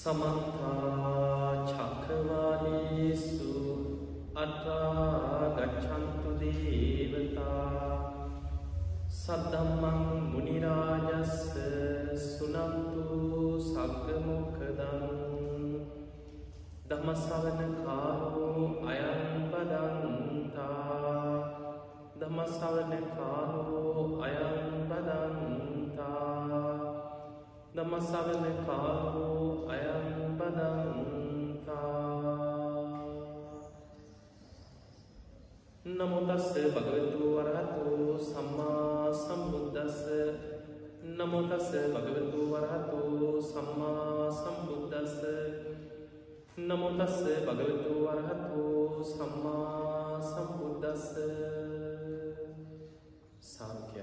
සමන්තා චක්‍රවාලේසු අටාගච්චන්තු දේවතා සද්දම්මං මුනිරාජස්ස සුනන්තු සග්ගමොකදන් දමසවන කාරෝ අයන්බදන්තා දමසවන කාරෝ අයන්බදන්තා දමසවන කාරෝ අයන්බදන්තා නමුදස්ස භගවතු වරහතු සම්මා සම්බුද්ධස්ස නමුදස්ස භගවතු වරහතු සම්මා සම්බුද්ධස්ස නමුදස්ස භගවතු වරහතු සම්මා සම්බුද්ධස්ස සාංකය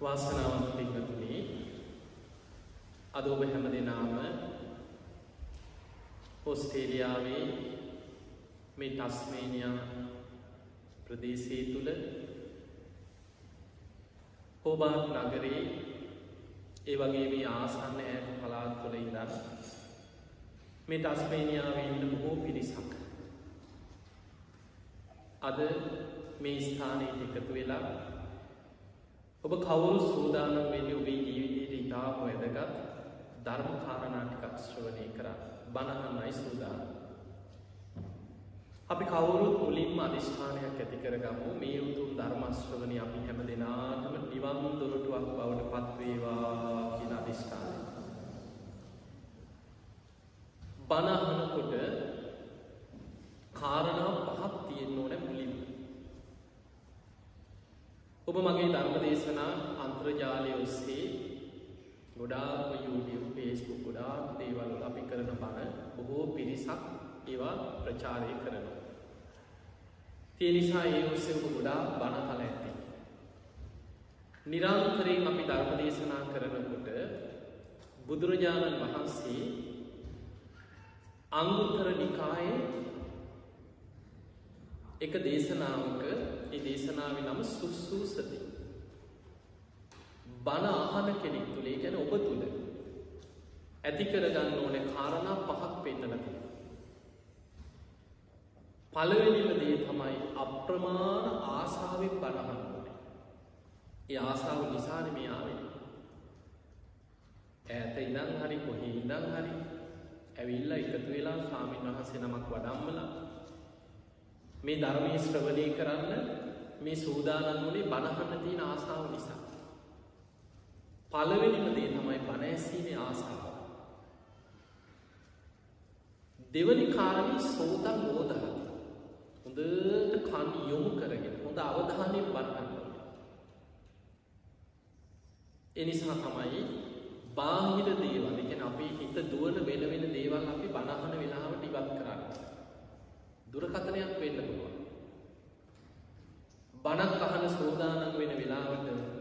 වාසනාවන්ත පිංහතුනි අද ඔබ හැම දෙනාම ඔස්ටේලියාවේ මේ ටස්මේනියා ප්‍රදේශය තුළ හෝබාත් නගරේ ඒ වගේ මේ ආසන්න ඇයට පලාත් තුළ ඉදන්න මේ ටස්මේනියාව ඉන්න බොහෝ පිරිසක් අද මේ ස්ථානයට එකතු වෙලා ඔබ කවුරු සූදානම් වෙන්න ඔබේ ජීවිතයට ඉතාම වැදගත් ධර්ම කාරණාටිකක් ශ්‍රවණය කර බණහන්නයි සූදානම් අපි කවුරුත් මුලින්ම අධිෂ්ඨානයක් ඇති කරගමු මේ උතුම් ධර්මශ්‍රවනය අපි හැම දෙනාටම නිවන් දොරටුවක් බවට පත්වේවා කියන අධිෂ්ඨානය. බණහනකොට කාරණා පහක් තියෙන්න ඕන මුලින්ම. ඔබ මගේ ධර්ම දේශනා අන්ත්‍රජාලය ඔස්සේ ගොඩාක් YouTube පේස්බුක් ගොඩාක් දේවල් අපි කරන බණ බොහෝ පිරිසක් ඒවා ප්‍රචාරය කරනවා. තිය නිසා ඒ ඔස්සෙ ඔබ ගොඩා බණහල ඇති. නිරන්තරයෙන් අපි ධර්ම දේශනා කරනකොට බුදුරජාණන් වහන්සේ අංගුත්තර නිකාය එක දේශනාවක ඒ දේශනාව නම සුස්සූ සති. බණ ආහන කෙනෙක් තුළේ ගැන ඔබ තුළ ඇති කරගන්න ඕන කාරණා පහක් පෙන්නලතිය. පළවෙනිම දේ තමයි අප්‍රමාණ ආසාාවෙන් බණහන්නට. ඒ ආසාාව නිසාන මේ ආවෙන. ඇත ඉදං හරි කොහෙ ඉදං හරි ඇවිල්ල එකතු වෙලා සාමීන් වහන්සේ නමක් වඩම්මලා මේ ධර්මී ශ්‍රවලය කරන්න මේ සූදානන් වනේ බණහන්න තියෙන ආසාාව නිසා. පළවෙනිම දේ තමයි බණඇසීනේ ආසාාව. දෙවනි කාරණී සෝතන් බෝධහති. හොඳට කන් යොමු කරගෙන හොඳ අවධානයෙන් බන්නන්න. එනිසා තමයි බාහිර දේවල් එකන අපේ හිත දුවන වෙන වෙන දේවල් අපි බණහන වෙලාවට ඉවත් කරන්න. දුරකථනයක් වෙන්න පුළුවන්. බණක් අහන සෝදානන් වෙන වෙලාවට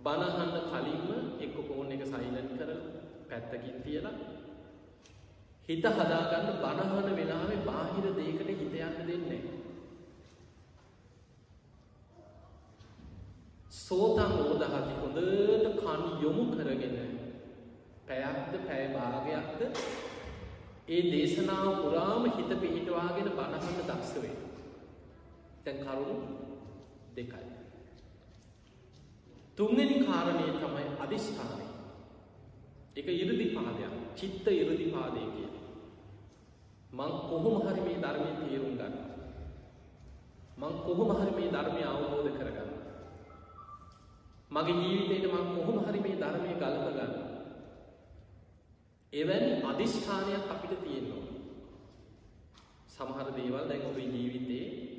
බණහන්න කලින්ම එක්ක කෝන් එක සයිලන් කර පැත්තකින් තියලා හිත හදාගන්න බණහන වෙලාවේ බාහිර දේකට හිතයන්න දෙන්නේ. සෝතන් ඕදහති හොඳට කන් යොමු කරගෙන පැයක්ද පැය භාගයක්ද ඒ දේශනාව පුරාම හිත පිහිටවාගෙන බණහන්න දක්ෂවේ. තැන් කරුණු දෙකයි. තුන්ගනි කාරණය තමයි අධිෂ්ඨානය. එක ඉරදි පාදයක් චිත්ත ඉරදි පාදය කිය. මං කොහොම හරි මේ ධර්මය තේරුම් ගන්න. මං කොහොම හරි මේ ධර්මය අවබෝධ කරගන්න. මගේ ජීවිතයට මං කොහොම හරි මේ ධර්මය ගලප ගන්න. එවැනි අධිෂ්ඨානයක් අපිට තියෙනවා. සමහර දේවල් දැන් ඔබේ ජීවිතේ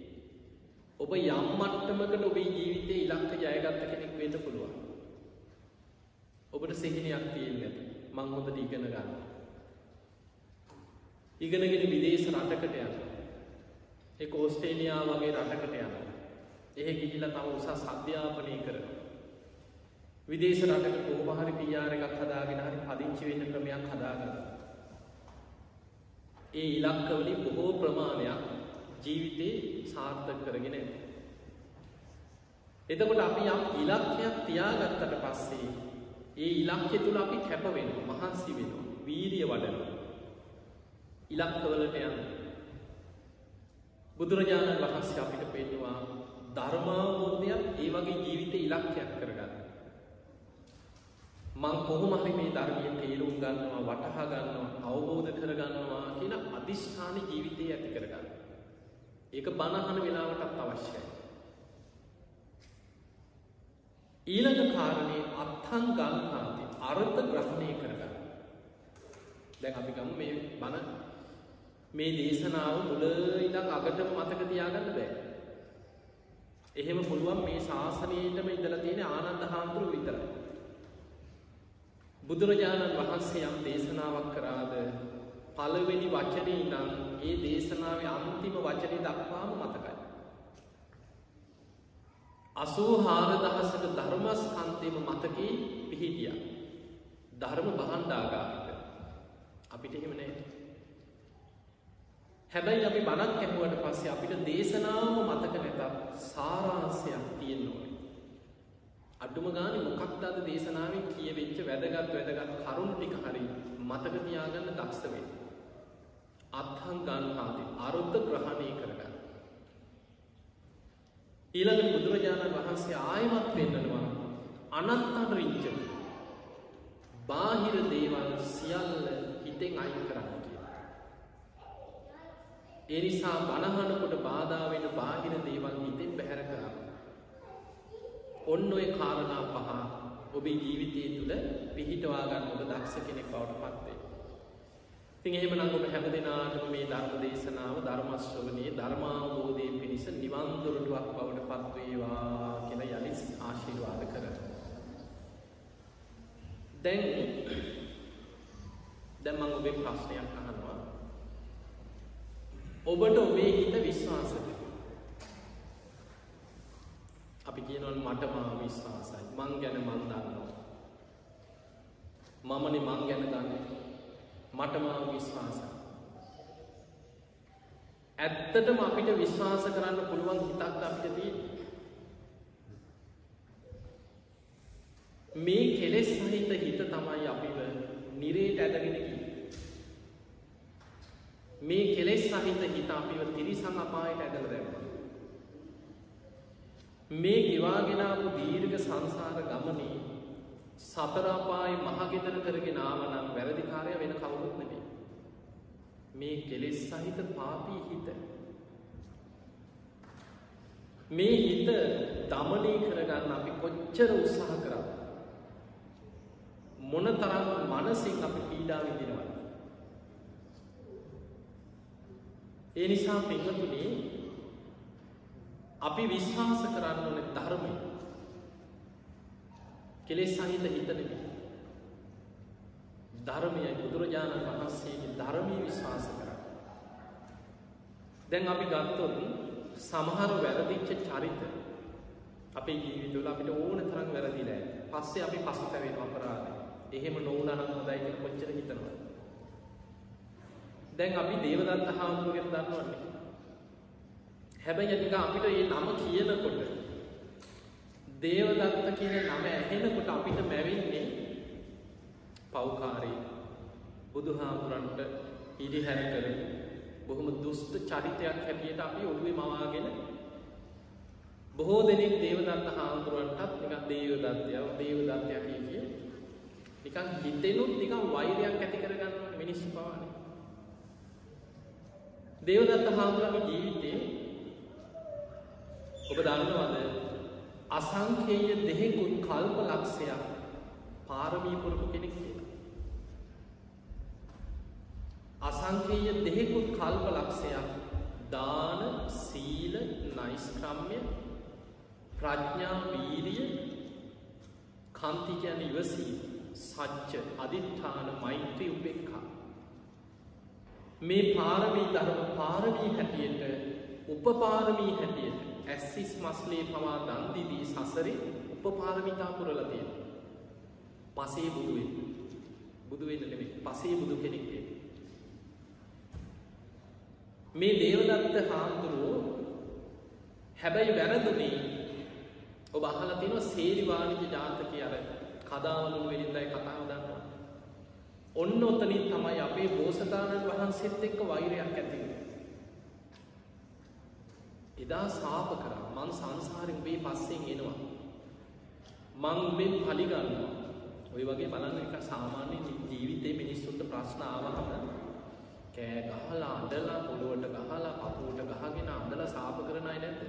ඔබ යම්මට්ටමකට ඔබේ ජීවිතය ඉලක්ක ජයගත්ත කෙනෙක් වෙන්න පුළුවන්. ඔබට සිහිනයක් තියෙන් ඇති මං හොඳට ඉගෙන ගන්න. ඉගෙනගෙන විදේශ රටකට යන. එක ඕස්ටේනියා වගේ රටකට යන. එහෙ ගිහිල තම උසස් අධ්‍යාපනය කරන. විදේශ රටක කෝමහරි පියාර එකක් හදාගෙන හරි පදිංචි වෙන්න ක්‍රමයක් හදාගන්න. ඒ ඉලක්කවලින් බොහෝ ප්‍රමාණයක් ජීවිතේ සාර්ථක කරගෙන ඇත. එතකොට අපි යම් ඉලක්කයක් තියාගත්තට පස්සේ ඒ ඉලක්කෙ තුළ අපි කැප වෙන මහන්සි වෙන වීරිය වඩන ඉලක්කවලට යන්න. බුදුරජාණන් වහන්සේ අපිට පෙන්නවා ධර්මාවබෝධයක් ඒ වගේ ජීවිත ඉලක්කයක් කරගන්න. මං කොහොමහරි මේ ධර්මය තේරුම් ගන්නවා වටහා ගන්නවා අවබෝධ කරගන්නවා කියන අධිෂ්ඨාන ජීවිතය ඇති කරගන්න. ඒක බණහන වෙලාවටත් අවශ්‍යයි ඊළඟ කාරණේ අත්හන් ගන්නාති අර්ථ ග්‍රහණය කරගන්න. දැන් අපි ගමු මේ බණ මේ දේශනාව මුල ඉඳන් අගටම මතක තියාගන්න බෑ. එහෙම පුළුවන් මේ ශාසනයේටම ඉඳලා තියෙන ආනන්ද හාමුදුරුවෝ විතරයි. බුදුරජාණන් වහන්සේ යම් දේශනාවක් කරාද පළවෙනි වචනේ ඉඳන් ඒ දේශනාවේ අන්තිම වචනේ දක්වාම මතකයි. අසූ හාරදහසක ධර්මස්කන්තයම මතකී පිහිටිය. ධර්ම බහන්ඩාගාමික අපිට එහෙමනෑ. හැබැයි අපි බණක් ඇහුවට පස්සේ අපිට දේශනාව මතක නැතත් සාරාන්සයක් තියෙන් ඕනේ. අඩුම ගාන මොකක්ද අද දේශනාවෙන් කියවෙච්ච වැදගත් වැදගත් කරුණු ටික හරි මතක තියාගන්න දක්ෂ වෙන්න. අත්හන් ගන්නාදී අරුද්ධ ග්‍රහණය කරගන්න. ඊළඟට බුදුරජාණන් වහන්සේ ආයමත් පෙන්නනවා අනත්තන් රිංච බාහිර දේවල් සියල්ල හිතෙන් අයින් කරන්න කිය. එනිසා බණහනකොට බාධාවෙන බාහිර දේවල් හිතෙන් බැහැර කරන්න. ඔන්න ඔය කාරණා පහ ඔබේ ජීවිතය තුළ පිහිටවාගන්න ඔබ දක්ෂ කෙනෙක් බවට පත්වේ. තින් එහෙම නම් ඔබ හැම දෙනාටම මේ ධර්ම දේශනාව ධර්මශ්‍රවනයේ ධර්මාවබෝධය පිණිස නිවන්දුරටුවක් බවට පත්වේවා කියලා යළි ආශීර්වාද කර. දැන් දැම්මං ඔබේ ප්‍රශ්නයක් අහනවා. ඔබට ඔබේ හිත විශ්වාසද. අපි කියනවන් මට මා විශ්වාසයි මං ගැන මන් දන්නවා. මමනි මං ගැන දන්නේ. මටමාව විශ්වාසයි. ඇත්තටම අපිට විශ්වාස කරන්න පුළුවන් හිතක් අපිට තිය. මේ කෙලෙස් සහිත හිත තමයි අපිව නිරේට ඇදගෙනකි. මේ කෙලෙස් සහිත හිත අපිව තිරිසං අපායට ඇදල දැම්ම. මේ ගෙවාගෙනාපු දීර්ඝ සංසාර ගමනේ සතරාපායි මහගෙදර කරගෙන ආවනම් වැරදිකාරය වෙන කවුරුත් නෙමේ. මේ කෙලෙස් සහිත පාපී හිත. මේ හිත දමනය කරගන්න අපි කොච්චර උත්සාහ කරා. මොන තරම් මනසින් අපි පීඩා විදිනවා. ඒ නිසා පින්වතුනි අපි විශ්වාස කරන්න ඕනේ ධර්මය. කෙලෙස් සහිත හිතනෙමි. ධර්මයයි බුදුරජාණන් වහන්සේගේ ධර්මී විශ්වාස කර. දැන් අපි ගත්තොත් සමහර වැරදිච්ච චරිත අපේ ජීවිතවල අපිට ඕන තරම් වැරදිලා පස්සේ අපි පසුතැවෙන අපරාධ. එහෙම නොවුනනම් හොඳයි කියලා කොච්චර හිතනවා. දැන් අපි දේවදත්ත හාමුදුරුවෝ ගැන දන්නවන්නේ. හැබැයි නිකන් අපිට මේ නම කියනකොට දේවදත්ත කියන නම ඇහෙනකොට අපිට මැවෙන්නේ පෞකාරී බුදුහාමුදුරන්ට හිරිහැර කර බොහොම දුෂ්ට චරිතයක් හැටියට අපි ඔළුවේ මවාගෙන බොහෝ දෙනෙක් දේවදත්ත හාමුදුරුවන්ටත් නිකන් දේවදත්තයව දේවදත්තය කිය කිය නිකන් හිතෙනුත් නිකන් වෛරයක් ඇති කරගන්න මිනිස්සු පවානේ දේවදත්ත හාමුදුරන්ගේ ජීවිතේ ඔබ දන්නවද? අසංකේය දෙහෙකුත් කල්ප ලක්ෂයක් පාරමී පුරපු කෙනෙක් කියලා. අසංකේය දෙහෙකුත් කල්ප ලක්ෂයක් දාන සීල නයිස්ක්‍රම්ය ප්‍රඥා වීරිය කන්ති කියන ඉවසී සච්ච අධිට්ඨාන මෛත්‍රී උපෙක්කා. මේ පාරමී ධර්ම පාරමී හැටියට උපපාරමී හැටියට ඇස්සිස් මස්ලේ පවා දන්දිදී සසරේ උපපාරමිතා පුරලතිය. පසේ බුදුවෙන් බුදුවෙන්න නෙමේ පසේ බුදු කෙනෙක්ේ. මේ දේවදත්ත හාමුදුරුවෝ හැබැයි වැරදුනේ ඔබ අහල තින සේරිවානිජ ජාතක අර කදාවලු වෙලින්දයි කතාව දන්නවා. ඔන්න ඔතනින් තමයි අපේ බෝසතාණන් වහන්සේත් එක්ක වෛරයක් ඇතිවෙන්නේ. එදා සාප කරා මං සංසාරෙන් උඹේ පස්සෙන් එනවා. මං උඹෙන් පලිගන්නවා. ඔය වගේ බලන්න එක සාමාන්‍ය ජීවිතේ මිනිස්සුන්ට ප්‍රශ්න ආවහම කෑ ගහලා අඬලා පොළොවට ගහලා පපුවට ගහගෙන අඬලා සාප කරන අය නැද්ද?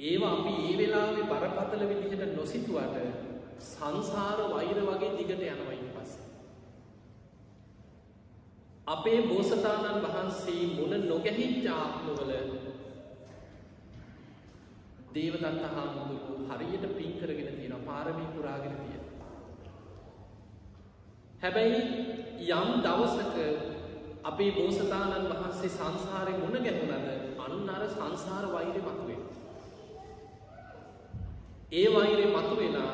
ඒවා අපි ඒ වෙලාවේ බරපතල විදිහට නොසිතුවට සංසාර වෛර වගේ දිගට යනවා ඊට පස්සේ. අපේ බෝසතාණන් වහන්සේ මුණ නොගැහිච්ච ආත්මවල දේවදත්ත හාමුදුරුවෝ හරියට පින් කරගෙන තියෙනවා පාරමී පුරාගෙන තියෙනවා. හැබැයි යම් දවසක අපේ බෝසතාණන් වහන්සේ සංසාරේ මුණ ගැහුණද අන්න අර සංසාර වෛරය මතුවේ. ඒ වෛරය මතුවෙලා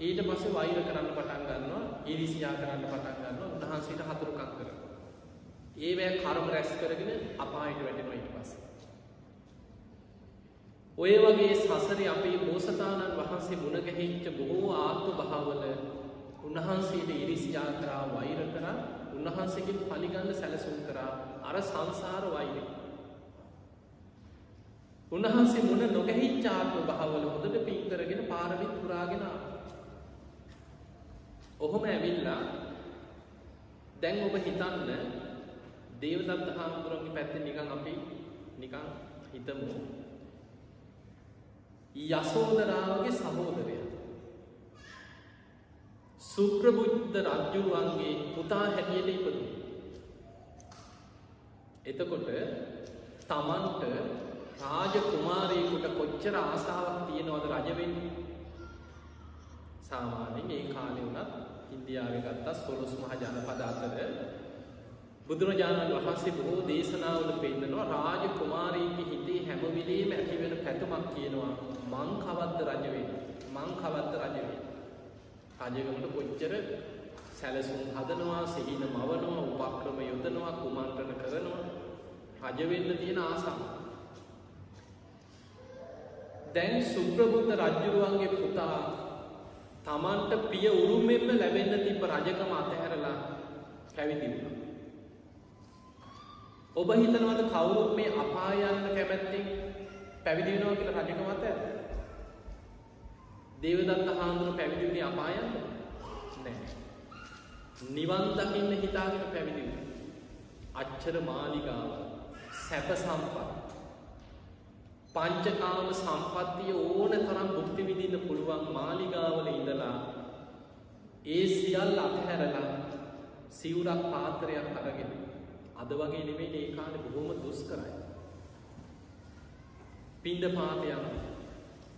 ඊට පස්සේ වෛර කරන්න පටන් ගන්නවා ඊරිසියා කරන්න පටන් ගන්නවා උන්වහන්සේට හතුරුකම් කරනවා. ඒවැ කර්ම රැස් කරගෙන අපායට වැටෙනවා ඊට පස්සේ. ඔය වගේ සසරේ අපේ බෝසතාණන් වහන්සේ මුණ ගැහිච්ච බොහෝ ආත්ම භාවල උන්වහන්සේට ඉරිසියා කරා වෛර කරා උන්වහන්සේගෙන් පලිගන්න සැලසුම් කරා අර සංසාර වෛරය. උන්වහන්සේ මුණ නොගැහිච්ච ආත්ම භාවල හොඳට පින් කරගෙන පාරමිත් පුරාගෙන ඔහොම ඇවිල්ලා දැන් ඔබ හිතන්න දේවදත්ත හාමුදුරුවන්ගේ පැත්තෙන් නිකන් අපි නිකන් හිතමු. යසෝදරාවගේ සහෝදරය. සුප්‍රබුද්ධ රජ්ජුරුවන්ගේ පුතා හැටියට ඉපදුනේ. එතකොට තමන්ට රාජ කුමාරයෙකුට කොච්චර ආසාාවක් තියෙනවද රජවෙන්නේ සාමාන්‍යෙන් ඒ කාලෙ වුණත් ඉන්දියාව ගත්තා සොලොස් මහ ජනපද අතර බුදුරජාණන් වහන්සේ බොහෝ දේශනාවල පෙන්න්නනවා රාජ කුමාරයගේ හිතේ හැමවිලේම ඇතිවෙන පැතුමක් කියනවා මං කවද්ද රජවෙන් මං කවද්ද රජවෙන් රජගමට කොච්චර සැලසුම් හදනවා සිහින මවනවා උපක්‍රම යොදනවා කුමන්ත්‍රණ කරනවා? රජවෙන්න තියෙන ආසාම දැන් සුප්‍රබුද්ධ රජ්ජුරුවන්ගේ පුතා තමන්ට පිය උරුමෙන්ම ලැබෙන්න තිබ රජකම අතහැරලා පැවිදිවුණ. ඔබ හිතනවද කවුරුත් මේ අපායන්න කැමැත්තිෙන් පැවිදිවෙනවා කියල රජකම අතැර. දේවදත්ත හාමුදුරු පැවිදිවුණේ අපායන්න නෑ. නිවන් දකින්න හිතාගෙන පැවිදිව. අච්චර මාලිගාව සැප සම්පත් පංචකාම සම්පත්තිය ඕන තරම් බුක්ති විදින්න පුළුවන් මාලිගාවල ඉඳලා ඒ සියල් අතහැරලා සිවුරක් පාතරයක් අරගෙන අද වගේ නෙමේ ඒ කාලෙ බොහොම දුස් කරයි. පින්ඩ පාතයන්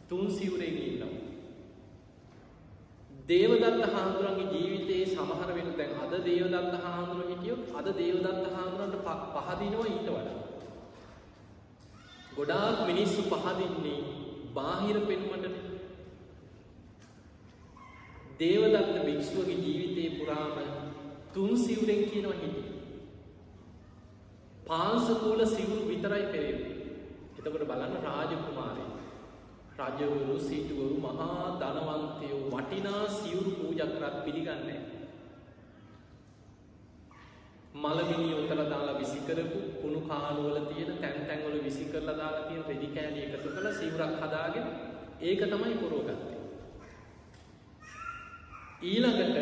තුන් සිවුරෙන් ඉන්නවා. දේවදත්ත හාමුදුරන්ගේ ජීවිතයේ සමහර වෙන දැන් අද දේවදත්ත හාමුදුරුව හිටියොත් අද දේවදත්ත හාමුදුරන්ට පහදිනවා ඊට වඩා. ගොඩාක් මිනිස්සු පහදින්නේ බාහිර පෙනුමටන දේවදත්ත භික්ෂුවගේ ජීවිතය පුරාම තුන් සිවුරෙන් කියනවා හිටි. පාන්සකූල සිවුරු විතරයි පෙරේ. එතකොට බලන්න රාජකුමාරය. රජවරු සිටුවරු මහා ධනවන්තයෝ වටිනා සිවුරු පූජකරත් පිළිගන්නේ. මලමිනි ඔතල දාලා විසි කරපු කුණු කානුවල තියෙන තැන් තැන්වල විසි කරලා දාලා තියෙන රෙදි කෑලි එකතු කළ සිවුරක් හදාගෙන ඒක තමයි පුරෝගත්තේ. ඊළඟට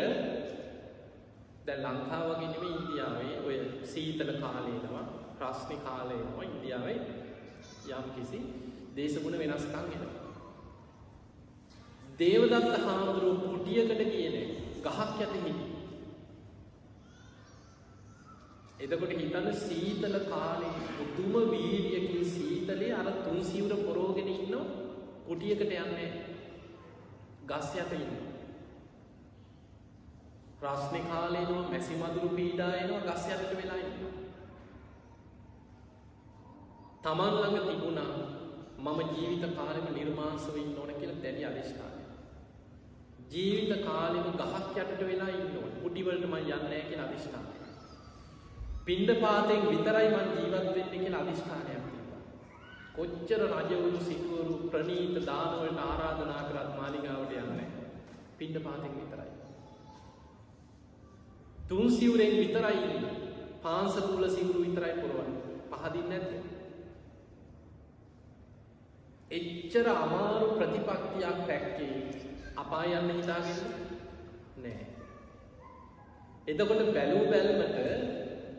දැ ලංකාවගෙනම ඉන්දියාවේ ඔය සීතල කාලයනවා ප්‍රශ්නි කාලයනවා ඉන්දියාවේ යම් කිසි දේශගුණ වෙනස්කං ගෙන. දේවදත්ත හාමුදුරුව කුටියකට කියන ගහක් ඇත හිටි එතකොට හිතන්න සීතල කාලේ පුදුම වීරියකින් සීතලේ අර තුන් සිවුර පොරෝගෙන ඉන්න කුටියකට යන්නේ ගස් යට ඉන්න. ප්‍රශ්න කාලේනවා මැසි මදුරු පීඩායනවා ගස් යටට වෙලා ඉන්න. තමන් ළඟ තිබුණා මම ජීවිත කාලෙම නිර්මාංශව ඉන්න ඕන කියලා දැඩි අධිෂ්ඨානය. ජීවිත කාලෙම ගහක් යටට වෙලා ඉන්න ඕන. කුටිවලට මම යන්නේ නැහැ කියලා අධිෂ්ඨානය. පින්ඩ පාතෙන් විතරයි මන් ජීවත් වෙන්න කියලා අධිෂ්ඨානයක් තිබ්බා. කොච්චර රජවරු සිටුවරු ප්‍රනීත දානවලට ආරාධනා කරත් මාලිගාවට යන්න පින්ඩ පාතික විතරයි. තුන් සිවරෙන් විතරයි පාන්සකූල සිවුරු විතරයි පුරුවන් පහදින්න ඇත. එච්චර අමාරු ප්‍රතිපක්තියක් පැක්කේ අපා යන්න හිතාගෙන? නෑ. එතකොට බැලූ බැල්මට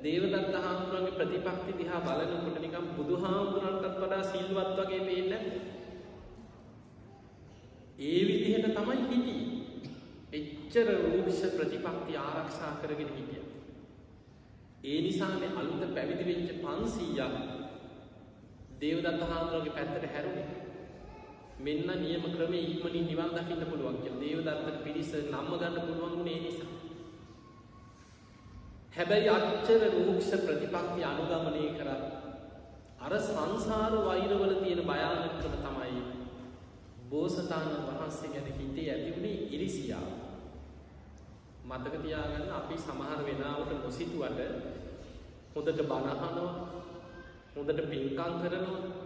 දේවදත්ත හාමුදුරන්ගේ ප්‍රතිපක්ති දිහා බලනකොට නිකම් බුදු හාමුදුරන්ටත් වඩා සිල්වත් වගේ පේන්න ඒ විදිහට තමයි හිටිය. එච්චර රූෂ ප්‍රතිපක්ති ආරක්ෂා කරගෙන හිටිය. ඒ නිසානේ අලුත පැවිදි වෙච්ච පන්සීයක් දේවදත්ත හාමුදුරගේ පැත්තට හැරුණේ. මෙන්න නියම ක්‍රමේ ඉක්මනින් නිවන් දකින්න පුළුවන් කියලා දේවදත්ත පිරිස නම්ම ගන්න පුළුවන් වුණේ ඒ නිසා. හැබැයි අච්චර රූක්ෂ ප්‍රතිපක්ති අනුගමනය කරත් අර සංසාර වෛරවල තියෙන භයානකම තමයි බෝසතාණන් වහන්සේ ගැන හිතේ ඇතිවුණේ ඉරිසියාව. මතක තියාගන්න අපි සමහර වෙනාවට නොසිතුවට හොඳට බණහනවා හොඳට පින්කම් කරනවා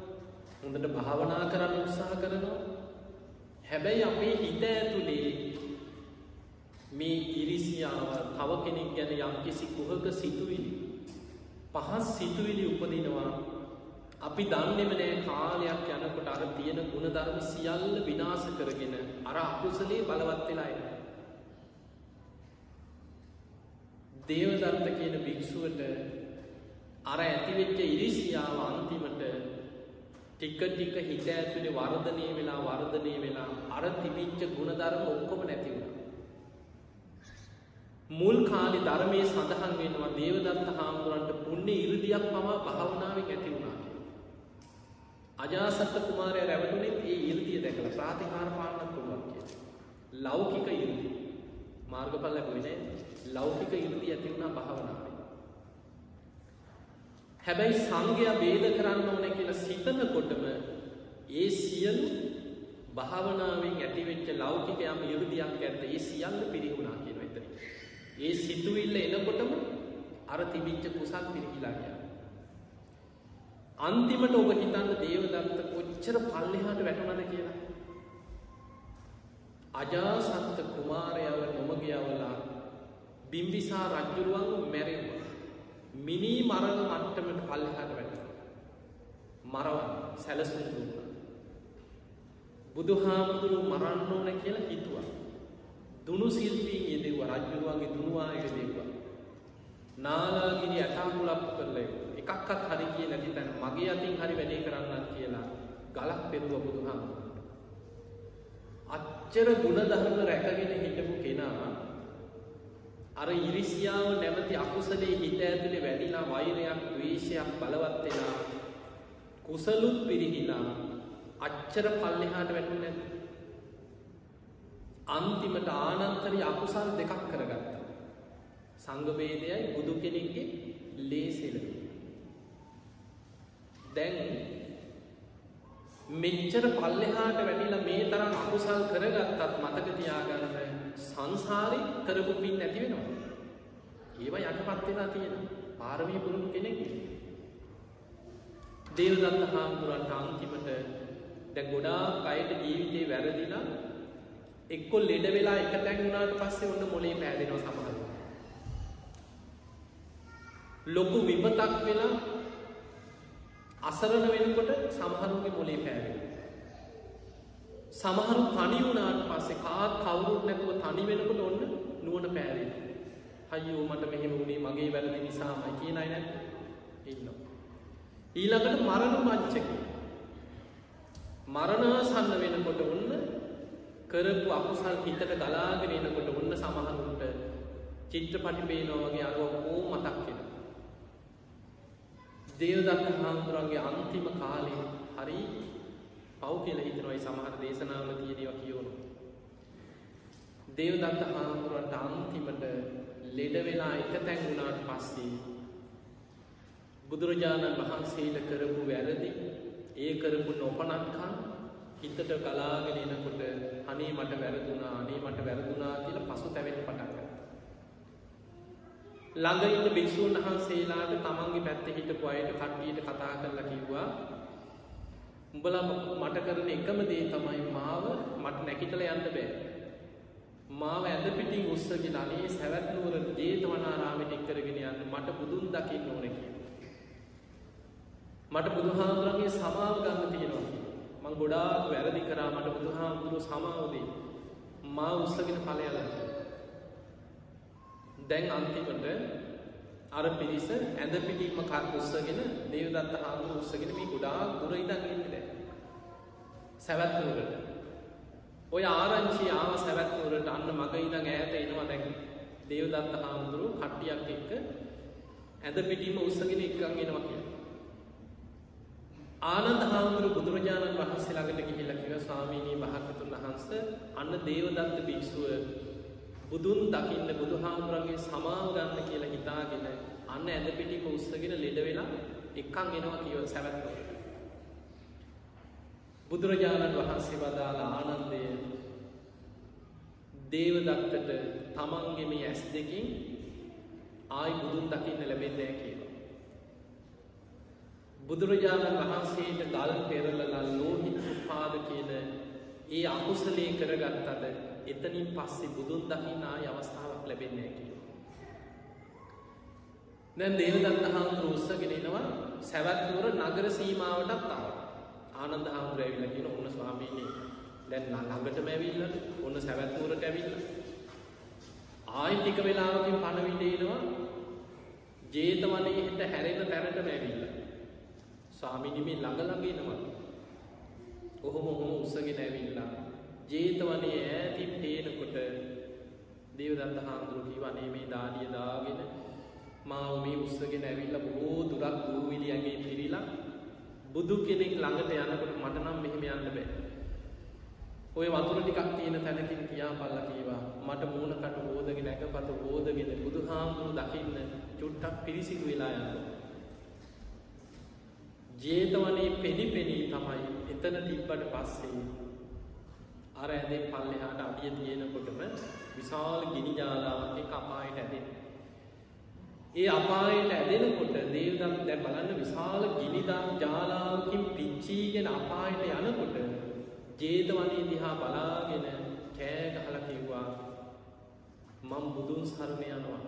හොඳට භාවනා කරන්න උත්සාහ කරනවා. හැබැයි අපේ හිත ඇතුළේ මේ ඉරිසියාව තව කෙනෙක් ගැන යම්කිසි කුහක සිතුවිලි පහස් සිතුවිලි උපදිනවා. අපි දන්නෙම නෑ කාලයක් යනකොට අර තියෙන ගුණධර්ම සියල්ල විනාස කරගෙන අර අකුසලේ බලවත් වෙලා එන දේවදත්ත කියන භික්ෂුවට අර ඇතිවෙච්ච ඉරිසියාව අන්තිමට ටික ටික හිත ඇතුලේ වර්ධනය වෙලා වර්ධනය වෙලා අර තිබිච්ච ගුණධර්ම ඔක්කොම නැති වුණා මුල් කාලි ධර්මය සඳහන් වෙනවා දේවදත්ත හාමුදුරන්ට පුුණ්‍ය ඉරදියක් පවා භාවනාවෙන් ඇති වුණා අජාසත්ත කුමාරය රැවටුනේ ඒ ඉරදිය දැකල ප්‍රාතිහාර පාන්නත් පුළුවන් කිය. ලෞකික ඉරදි මාර්ගපල් ලැබුවනේ ලෞකික ඉරදි ඇතිවුණා භාවනාවේ. හැබැයි සංඝය බේද කරන්න ඕන කියලා සිතනකොටම ඒ සියලු භාවනාවෙන් ඇතිවෙච්ච ලෞකික යම් ඉරදියක් ඇත්ත ඒ සියල්ල පිරිහුණා කියන එතන. ඒ සිතුවිල්ල එනකොටම අර තිබිච්ච කුසල් පිරිහිලා ගියා. අන්තිමට ඔබ හිතන්න දේවදත්ත කොච්චර පල්ලෙහාට වැටුණද කියලා. අජාසත්ත කුමාරයව නොමගයවලා බිම්බිසා රජ්ජුරුවන් මැරෙව. මිනී මරණ මට්ටමට පල්ලෙහාට වැට. මරවන් සැලසුම් දුන්න. බුදුහාමුදුරු මරන්න ඕන කියලා හිතුවා. දුනු සිල්පීන් යෙදෙව රජ්ජුරුවන්ගේ දුනුවායක දෙව්වා. නාලාගිරි ඇටාමුලප් කරලය එකක්කත් හරි කිය නැති තැන මගේ අතින් හරි වැඩේ කරන්නත් කියලා ගලක් පෙරුව බුදුහාමුදුරුවන්ට. අච්චර ගුණධර්ම රැකගෙන හිටපු කෙනා අර ඉරිසියාව නැමති අකුසලේ හිත ඇතුළේ වැඩිලා වෛරයක් ද්වේශයක් බලවත් වෙලා කුසලුත් පිරිහිලා අච්චර පල්ලෙහාට වැටුනේ නැද්ද? අන්තිමට ආනන්තරී අකුසල් දෙකක් කරගත්තා. සංඝ වේදයයි බුදු කෙනෙක්ගේ ලේසෙලවි. දැන් මෙච්චර පල්ලෙහාට වැටිලා මේ තරම් අකුසල් කරගත්තත් මතක තියාගන්න සංසාරේ කරපු පින් නැති වෙනවා. ඒවා යටපත් වෙලා තියෙනවා. පාරමී පුරුදු කෙනෙක් දේවදත්ත හාමුදුරන්ට අන්තිමට දැන් ගොඩාක් අයට ජීවිතේ වැරදිලා එක්කො ලෙඩ වෙලා එක තැන් වුණාට පස්සේ ඔන්න මොලේ පෑදෙනවා සමහරව. ලොකු විපතක් වෙලා අසරණ වෙනකොට සමහරුගේ මොලේ පෑවෙනවා. සමහරු තනි වුණාට පස්සේ කාත් කවුරුත් නැතුව තනි වෙනකොට ඔන්න නුවණ පෑවෙනවා. අයියෝ මට මෙහෙම වුණේ මගේ වැරදි නිසාමයි කියන අය නැද්ද? ඉන්නවා. ඊළඟට මරණ මංචකේ. මරණාසන්න වෙනකොට ඔන්න කරපු අකුසල් හිතට ගලාගෙන එනකොට ඔන්න සමහරුන්ට චිත්‍රපටි පේනවා වගේ අර ඔක්කොම මතක් වෙනවා. දේවදත්ත හාමුදුරන්ගේ අන්තිම කාලේ හරි පව් කියලා හිතනවා ඒ සමහර දේශනාවල තියෙනවා කියවනවා. දේවදත්ත හාමුදුරන්ට අන්තිමට ලෙඩ වෙලා එක තැන් වුණාට පස්සේ බුදුරජාණන් වහන්සේට කරපු වැරදි ඒ කරපු නොපනත්කන් හිතට කලාගෙන එනකොට අනේ මට වැරදුනා අනේ මට වැරදුනා කියලා පසු තැවෙන පටන් ගත්තා. ළඟ ඉන්න භික්ෂූන් වහන්සේලාට තමන්ගේ පැත්තේ හිටපු අයට කට්ටියට කතා කරලා කිව්වා උඹලා මට කරන එකම දේ තමයි මාව මට නැකිටල යන්න බෑ. මාව ඇද පිටින් උත්සගෙන අනේ සැවැත්නුවර ජේතවනාරාමට එක්කරගෙන යන්න මට බුදුන් දකින්න ඕන කිය. මට බුදුහාමුදුරන්ගේ සමාව ගන්න තියෙනවා. මං ගොඩාක් වැරදි කරා මට බුදුහාමුදුරුව සමාවදී මා උත්සගෙන පලයල. දැන් අන්තිමට අර පිරිස ඇඳ පිටිම කක් උත්සගෙන දේවදත්ත හාමුදුරු උත්සගෙන මේ ගොඩාක් දුර ඉඳන් ඉන්නේ සැවැත්නුවරට ඔය ආරංචි ආව සැවැත්නුවරට අන්න මග ඉඳන් ඈත එනවා දැන් දේවදත්ත හාමුදුරු කට්ටියක් එක්ක ඇඳ පිටිම උත්සගෙන එක්කන් එනවා කියලා ආනන්ද හාමුදුරු බුදුරජාණන් වහන්සේ ළඟට ගිහිල්ලා කිව්වා ස්වාමීනි භාග්‍යතුන් වහන්සේ අන්න දේවදත්ත භික්ෂුව බුදුන් දකින්න බුදුහාමුදුරන්ගේ සමාව ගන්න කියලා හිතාගෙන අන්න ඇඳ පිටිම උස්සගෙන ලෙඩ වෙලා එක්කන් එනවා කියව සැවැත්ව. බුදුරජාණන් වහන්සේ වදාලා ආනන්දය දේවදත්තට තමන්ගේ මේ ඇස් දෙකින් ආයි බුදුන් දකින්න ලැබෙන්නෑ කියලා. බුදුරජාණන් වහන්සේට ගල් පෙරලලා ලෝහිත උපාද කියන ඒ අකුසලේ කරගත්තද එතනින් පස්සේ බුදුන් දකින්න ආය අවස්ථාවක් ලැබෙන්නේ කිය. දැන් දේවදත්ත හාමුදුර උත්සගෙන එනවා සැවැත්නුවර නගර සීමාවටත් තාව ආනන්ද හාමුදුර ඇවිල්ල කියන ඔන්න ස්වාමීනී දැන් ළඟට මැවිල්ල ඔන්න සැවැත්නුවරට ඇවිල්ල. ආයි ටික වෙලාවකින් පණවිඩේනවා ජේතවනයේ හිට හැරෙන තැනට මැවිල්ල ස්වාමිනිමේ ළඟළඟෙනවා ඔහොම හොම උත්සගෙන ඇවිල්ලා. ජේතවනය ඈතින් පේනකොට දේවදත්ත හාමුදුරු කිවනේ මේ දාඩිය දාගෙන මාව මේ උත්සගෙන ඇවිල්ල බොහෝ දුරක් දූවිලි ඇගේ පිරිලා බුදු කෙනෙක් ළඟට යනකොට මට නම් මෙහෙම යන්න බෑ. ඔය වතුර ටිකක් තියෙන තැනකින් තියා පල්ල කීවා. මට මූුණකට හෝදගෙන ඇක පත හෝදගෙන බුදු හාමුදුරු දකින්න චුට්ටක් පිරිසිදු වෙලා යන්න ජේතවනේ පෙනි පෙනී තමයි එතන තිබ්බට පස්සේ අර ඇදේ පල්ලෙහාට අඩිය තියෙනකොටම විශාල ගිනි ජාලාවක් එක අපායට ඇදෙන. ඒ අපායට ඇදෙනකොට දේවදත් දැ බලන්න විශාල ගිනිදම් ජාලාවකින් පිච්චීගෙන අපායට යනකොට ජේතවනී දිහා බලාගෙන කෑගහල කිව්වා මං බුදුන් සරණ යනවා.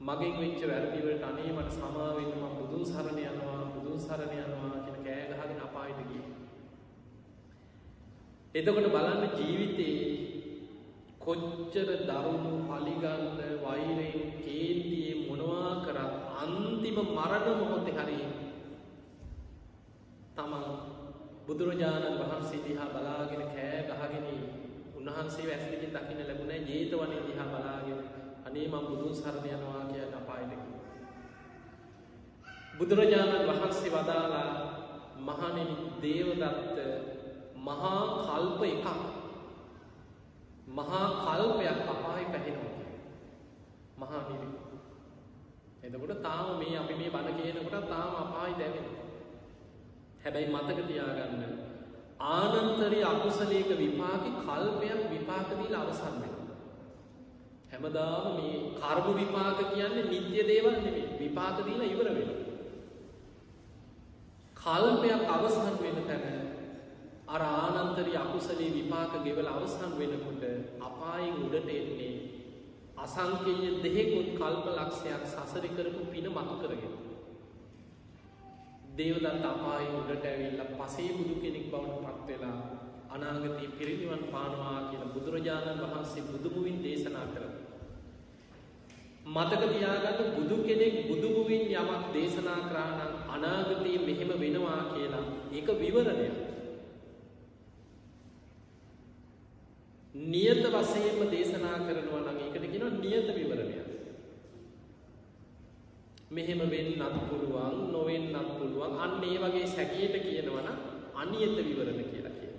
මගෙන් වෙච්ච වැරදිවලට අනේ මට සමාවෙන්න ම බුදුන් සරණ යනවා බුදුන් සරණ යනවා කියෙන කෑගහගෙන අපායට ගිය. එතකොට බලන්න ජීවිතයේ කොච්චර දරුණු පලිගන්න වෛරයෙන් කේන්තියේ මොනවා කරත් අන්තිම මරණ මොහොත හරි තමන් බුදුරජාණන් වහන්සේ දිහා බලාගෙන කෑ ගහගෙන උන්වහන්සේ වැස්ලිකින් දකින්න ලැබුණ ජේතවනය දිහා බලාගෙන අනේ මං බුදුන් සරණ යනවා කිය අපායටක. බුදුරජාණන් වහන්සේ වදාලා මහනෙන දේවදත්ත මහා කල්ප එකක් මහා කල්පයක් අපායි පැහෙනවා. මහා නිරි එතකොට තාම මේ අපි මේ බණ කියනකොට තාම අපායි දැවෙන හැබැයි මතක තියාගන්න ආනන්තරී අකුසලේක විපාකි කල්පයක් විපාකදීල අවසන් වෙන හැමදාම මේ කර්ම විපාක කියන්නේ නිත්‍ය දේවල් නෙමේ විපාකදීල ඉවර වෙන කල්පයක් අවසන් වෙන තැන අර ආනන්තරි අකුසලේ විපාක ගෙවල අවසන් වෙනකොට අපායෙන් උඩට එන්නේ අසංකේය දෙහෙකුත් කල්ප ලක්ෂයක් සසරි කරපු පින මතු කරගෙන. දේවදත් අපායි උඩට ඇවිල්ල පසේ බුදු කෙනෙක් බවට පත්වෙලා අනාගතී පිරිනිවන් පානවා කියන බුදුරජාණන් වහන්සේ බුදුමුවින් දේශනා කර. මතක තියාගන්න බුදු කෙනෙක් බුදුමුවින් යමක් දේශනා කරාණන් අනාගතයේ මෙහෙම වෙනවා කියලා ඒක විවරණයක්. නියත වසයෙන්ම දේශනා කරනවා නම් ඒකට ගෙන නියත විවරණය. මෙහෙම වෙන්නත් පුළුවන් නොවෙන්නත් පුළුවන් අන්න ඒ වගේ සැකියට කියනවන අනියත විවරණ කියලා කිය.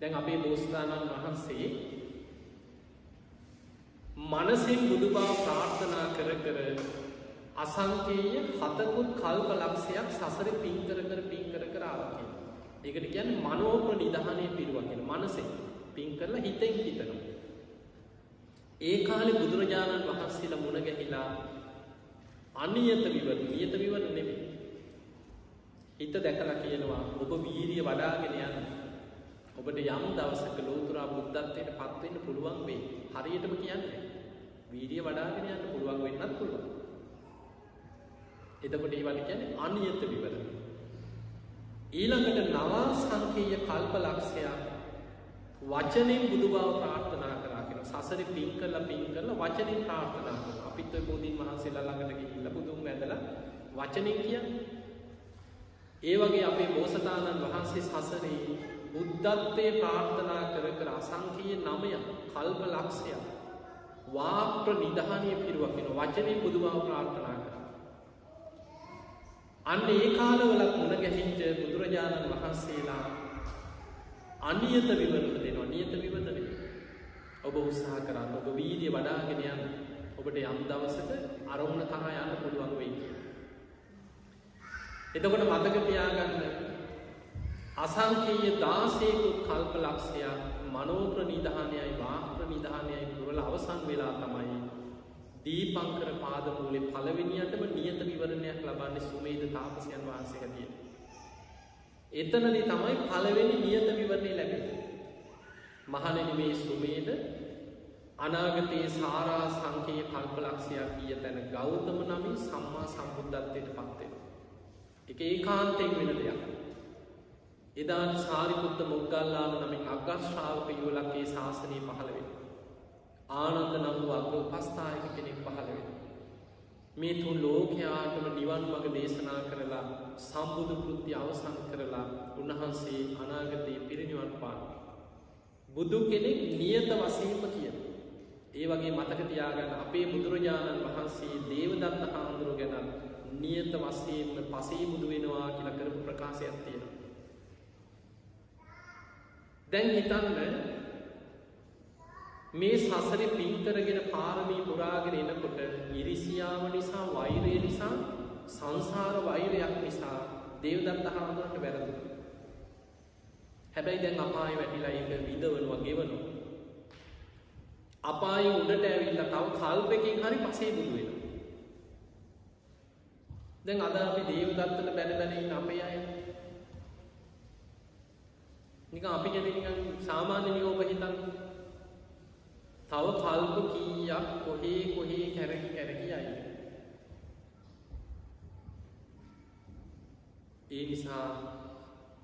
දැන් අපේ බෝස්ථානන් වහන්සේ මනසින් බුදුබා ප්‍රාර්ථනා කර කර අසංකේය හතකුත් කල්ප ලක්ෂයක් සසර පින්කර කර පින්කර කරාවකින්. ඒකට කියන්න මනෝප්‍ර නිධානය පිරුවගෙන මනසේ. පින් කරලා හිතෙන් හිතනවා. ඒ කාලෙ බුදුරජාණන් වහන්සේලා මුණ ගැහිලා අනියත විවර නියත විවර නෙමේ. හිත දැකලා කියනවා ඔබ වීරිය වඩාගෙන යන්න. ඔබට යම් දවසක ලෝතුරා බුද්ධත්වයට පත්වෙන්න පුළුවන් වේ. හරියටම කියන්නේ. වීරිය වඩාගෙන යන්න පුළුවන් වෙන්නත් පුළුවන්. එතකොට ඒවට කියන්නේ අනියත විවරණ. ඊළඟට නවා සංකේය කල්ප ලක්ෂයක් වචනෙන් බුදුබව ප්‍රාර්ථනා කරා කියන සසරේ පින් කළා පින් කළා වචනෙන් ප්‍රාර්ථනා කරනවා. අපිත් ඔය බෝධීන් වහන්සේලා ළඟට ගිහිල්ලා බුදුන් වැඳලා වචනෙන් කියන්නේ. ඒ වගේ අපේ බෝසතාණන් වහන්සේ සසරේ බුද්ධත්වයේ ප්‍රාර්ථනා කර කර අසංකීය නමය කල්ප ලක්ෂයක් වාප්‍ර නිධානය පිරුවක් වෙන වචනය බුදුබව ප්‍රාර්ථනා කර. අන්න ඒ කාලවලත් මුණ ගැහිච්ච බුදුරජාණන් වහන්සේලා අනියත විවරණ දෙනවා. නියත විවදන ඔබ උත්සාහ කරන්න. ඔබ වීදිය වඩාගෙන යන්න. ඔබට යම් දවසක අරමුණ තමා යන්න පුළුවන් වෙයි කිය. එතකොට මතක තියාගන්න. අසංකීය දාසයකුත් කල්ප ලක්ෂයක් මනෝප්‍ර නිධානයයි වාප්‍ර නිධානයයි පුරල අවසන් වෙලා තමයි දීපංකර පාදමූලේ පළවෙනියටම නියත විවරණයක් ලබන්නේ සුමේද තාපසයන් වහන්සේ දිය. එතනදි තමයි පළවෙනි නියත විවරණය ලැබෙන. මහණෙනි මේ සුමේද අනාගතයේ සාරා සංකේය කල්පලක්ෂයක් ගිය තැන ගෞතම නමින් සම්මා සම්බුද්ධත්වයට පත්වෙන. එක ඒ කාන්තයෙන් වෙන දෙයක්. එදාට සාරිපුත්ත මොග්ගල්ලාන නමින් අගශ්‍රාවක යුවලක්ගේ ශාසනය පහළවෙන. ආනන්ද නම් වූ අග්‍ර උපස්ථායක කෙනෙක් පහළවෙන. මේ තුන් ලෝකයාටම නිවන් මඟ දේශනා කරලා සම්බුදු කෘති අවසන් කරලා උන්වහන්සේ අනාගතයේ පිරිනිවන් පාන. බුදු කෙනෙක් නියත වසීම කියන. ඒ වගේ මතක තියාගන්න අපේ බුදුරජාණන් වහන්සේ දේවදත්ත හාමුදුරුව ගැන නියත වස්සයෙන්ම පසේ බුදු වෙනවා කියලා කරපු ප්‍රකාශයක් තියෙන. දැන් හිතන්න මේ සසරි පින්කරගෙන පාරමී පුරාගෙන එනකොට ඉරිසියාව නිසා වෛරය නිසා සංසාර වෛරයක් නිසා දේවදත්ත හාමුදුරට වැරදු. හැබැයි දැන් අපාය වැටිලා ඒක විදවනවා ගෙවනු. අපාය උඩට ඇවිල්ල තව කල්පකින් හරි පසේ බුදු වෙන. දැන් අද අපි දේවදත්තට බැන බැනන්න අපේ අය නික අපි ගැන නිකන් සාමාන්‍ය නියෝප හිතන්න තව කල්ප කීයක් කොහේ කොහේ කැරකි කැරකි අයි. ඒ නිසා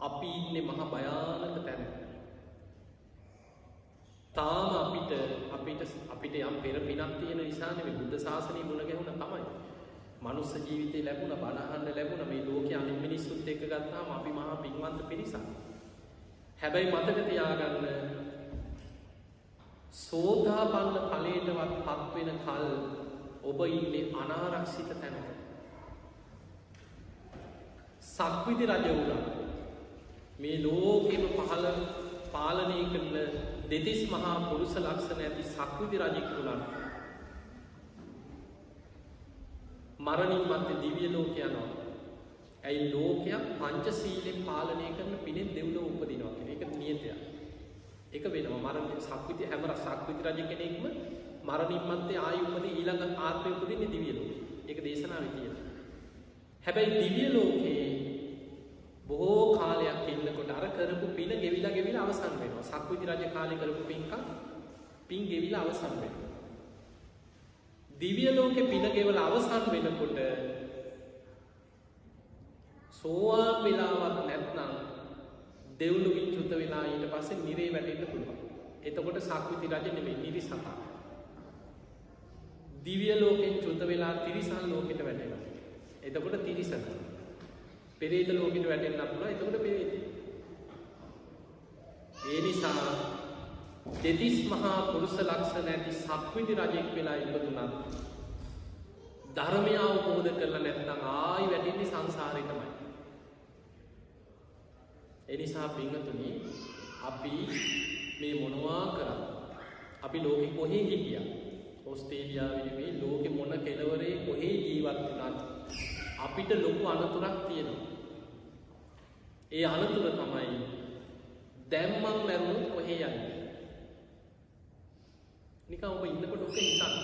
අපි ඉන්නේ මහ භයානක තැන. තාම අපිට අපිට අපිට යම් පෙර පිනක් තියෙන නිසානේ මේ බුද්ධ ශාසනය මුණ ගැහුණ තමයි. මනුස්ස ජීවිතේ ලැබුණ බණහන්න ලැබුණ මේ ලෝකයේ අනිත් මිනිස්සුත් එක්ක ගත්තාම අපි මහා පින්වන්ත පිරිසක්. හැබැයි මතක තියාගන්න සෝතාපන්න ඵලයටවත් පත්වෙන කල් ඔබ ඉන්නේ අනාරක්ෂිත තැනක. සක්විති රජ වුණා මේ ලෝකෙම පහළ පාලනය කරන දෙතිස් මහා පුරුෂ ලක්ෂණ ඇති සක්විති රජෙක් වුණා. මරණින් මත්තේ දිවිය ලෝක යනවා. ඇයි ලෝකයක් පංචසීලෙන් පාලනය කරන පිණින් දෙව්ලොව උපදිනවා කියන එක නියතයක්. ඒක වෙනවා මරණ සක්විති හැම සක්විති රජ කෙනෙක්ම මරණින් මත්තේ ආයු උපදී ඊළඟ ආත්මය උපදින්නේ දිව්‍ය ලෝකේ. ඒක දේශනාවේ තියෙනවා. හැබැයි දිව්‍ය ලෝකේ බොහෝ කාලයක් ඉන්නකොට අර කරපු පින ගෙවිලා ගෙවිලා අවසන් වෙනවා. සක්විති රජ කාලේ කරපු පින්කම් පින් ගෙවිලා අවසන් වෙනවා. දිව්‍ය ලෝකේ පින ගෙවලා අවසන් වෙනකොට සෝවාන් වෙලාවක් නැත්නම් දෙව්ලුවින් චුත වෙලා ඊට පස්සේ නිරේ වැටෙන්න පුළුවන්. එතකොට සක්විති රජ නෙමෙයි නිරිසතා. දිව්‍ය ලෝකෙන් චුත වෙලා තිරිසන් ලෝකෙට වැටෙනවා. එතකොට තිරිසන. පෙරේත ලෝකෙට වැටෙන්න පුළුවන්. එතකොට පෙරේත. ඒ නිසා දෙතිස් මහා පුරුෂ ලක්ෂණ ඇති සක්විති රජෙක් වෙලා ඉපදුනත් ධර්මය අවබෝධ කරලා නැත්නම් ආයි වැටෙන්නේ සංසාරේ තමයි. එනිසා පිංහතුනි අපි මේ මොනවා කරන්න අපි ලෝකෙ කොහේ හිටිය ඔස්ටේලියාවනේ ලෝකෙ මොන කෙලවරේ කොහේ ජීවත් වනත් අපිට ලොකු අනතුරක් තියෙනවා. ඒ අනතුර තමයි දැම්මන් මැරුණුත් කොහේ යන්න? නිකම් ඔබ ඉන්නකොට ඔක හිතන්න.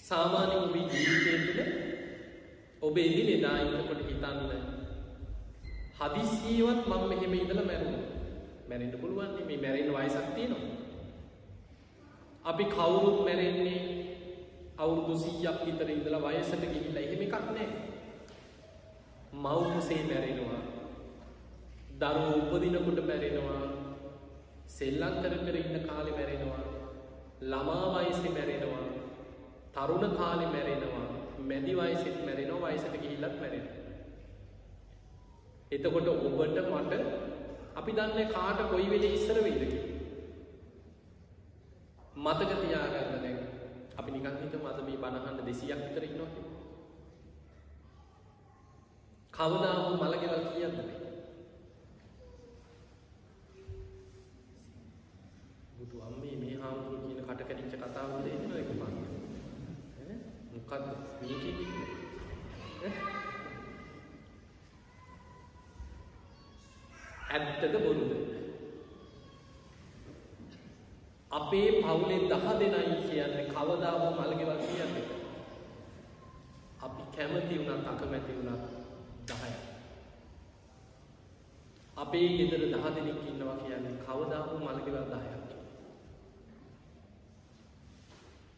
සාමාන්‍ය ඔබේ ජීවිතය තුළ ඔබ එදින එදා ඉන්නකොට හිතන්න හදිස්සියවත් මම මෙහෙම ඉඳල මැරුණ. මැරෙන්ට පුළුවන්නේ මේ මැරෙන් වයසක් තියෙනවා. අපි කවුරුත් මැරෙන්නේ අවුරුදු සීයක් විතර ඉඳලා වයසට ගිහිල්ලා එහෙම එකක් නෑ මව්කුසේ මැරෙනවා? දරුවෝ උපදිනකොට මැරෙනවා? සෙල්ලම් කර කර ඉන්න කාලේ මැරෙනවා? ළමා වයසේ මැරෙනවා? තරුණ කාලේ මැරෙනවා? මැදි වයසෙත් මැරෙනවා වයසට ගිහිල්ලත් මැරෙනවා. එතකොට ඔබට මට අපි දන්න කාට කොයි වෙලේ ඉස්සර වෙයිද මතක තියාගන්න දැන් අපි නිකන් හිතමු අද මේ බණහන්න 200ක් විතර ඉන්නවා කවදා හෝ මලගෙවල් කියන්න මේ? බුදු අම්මේ මේ හාමුදුරුවෝ කියන කට කැඩිච්ච කතාව හොඳ එනවා එක පාර ඈ? මොකද්ද? මේ කියන්නේ ඇත්තද බොරුද? අපේ පවුලේ දහ දෙනයි කියන්නේ කවදා හෝ මල්ගෙවල් කියන්නේ. අපි කැමති වුණත් අකමැති වුණත් 10යි අපේ ගෙදර දහ දෙනෙක් ඉන්නවා කියන්නේ කවදා හෝ මල්ගෙවල් 10ක්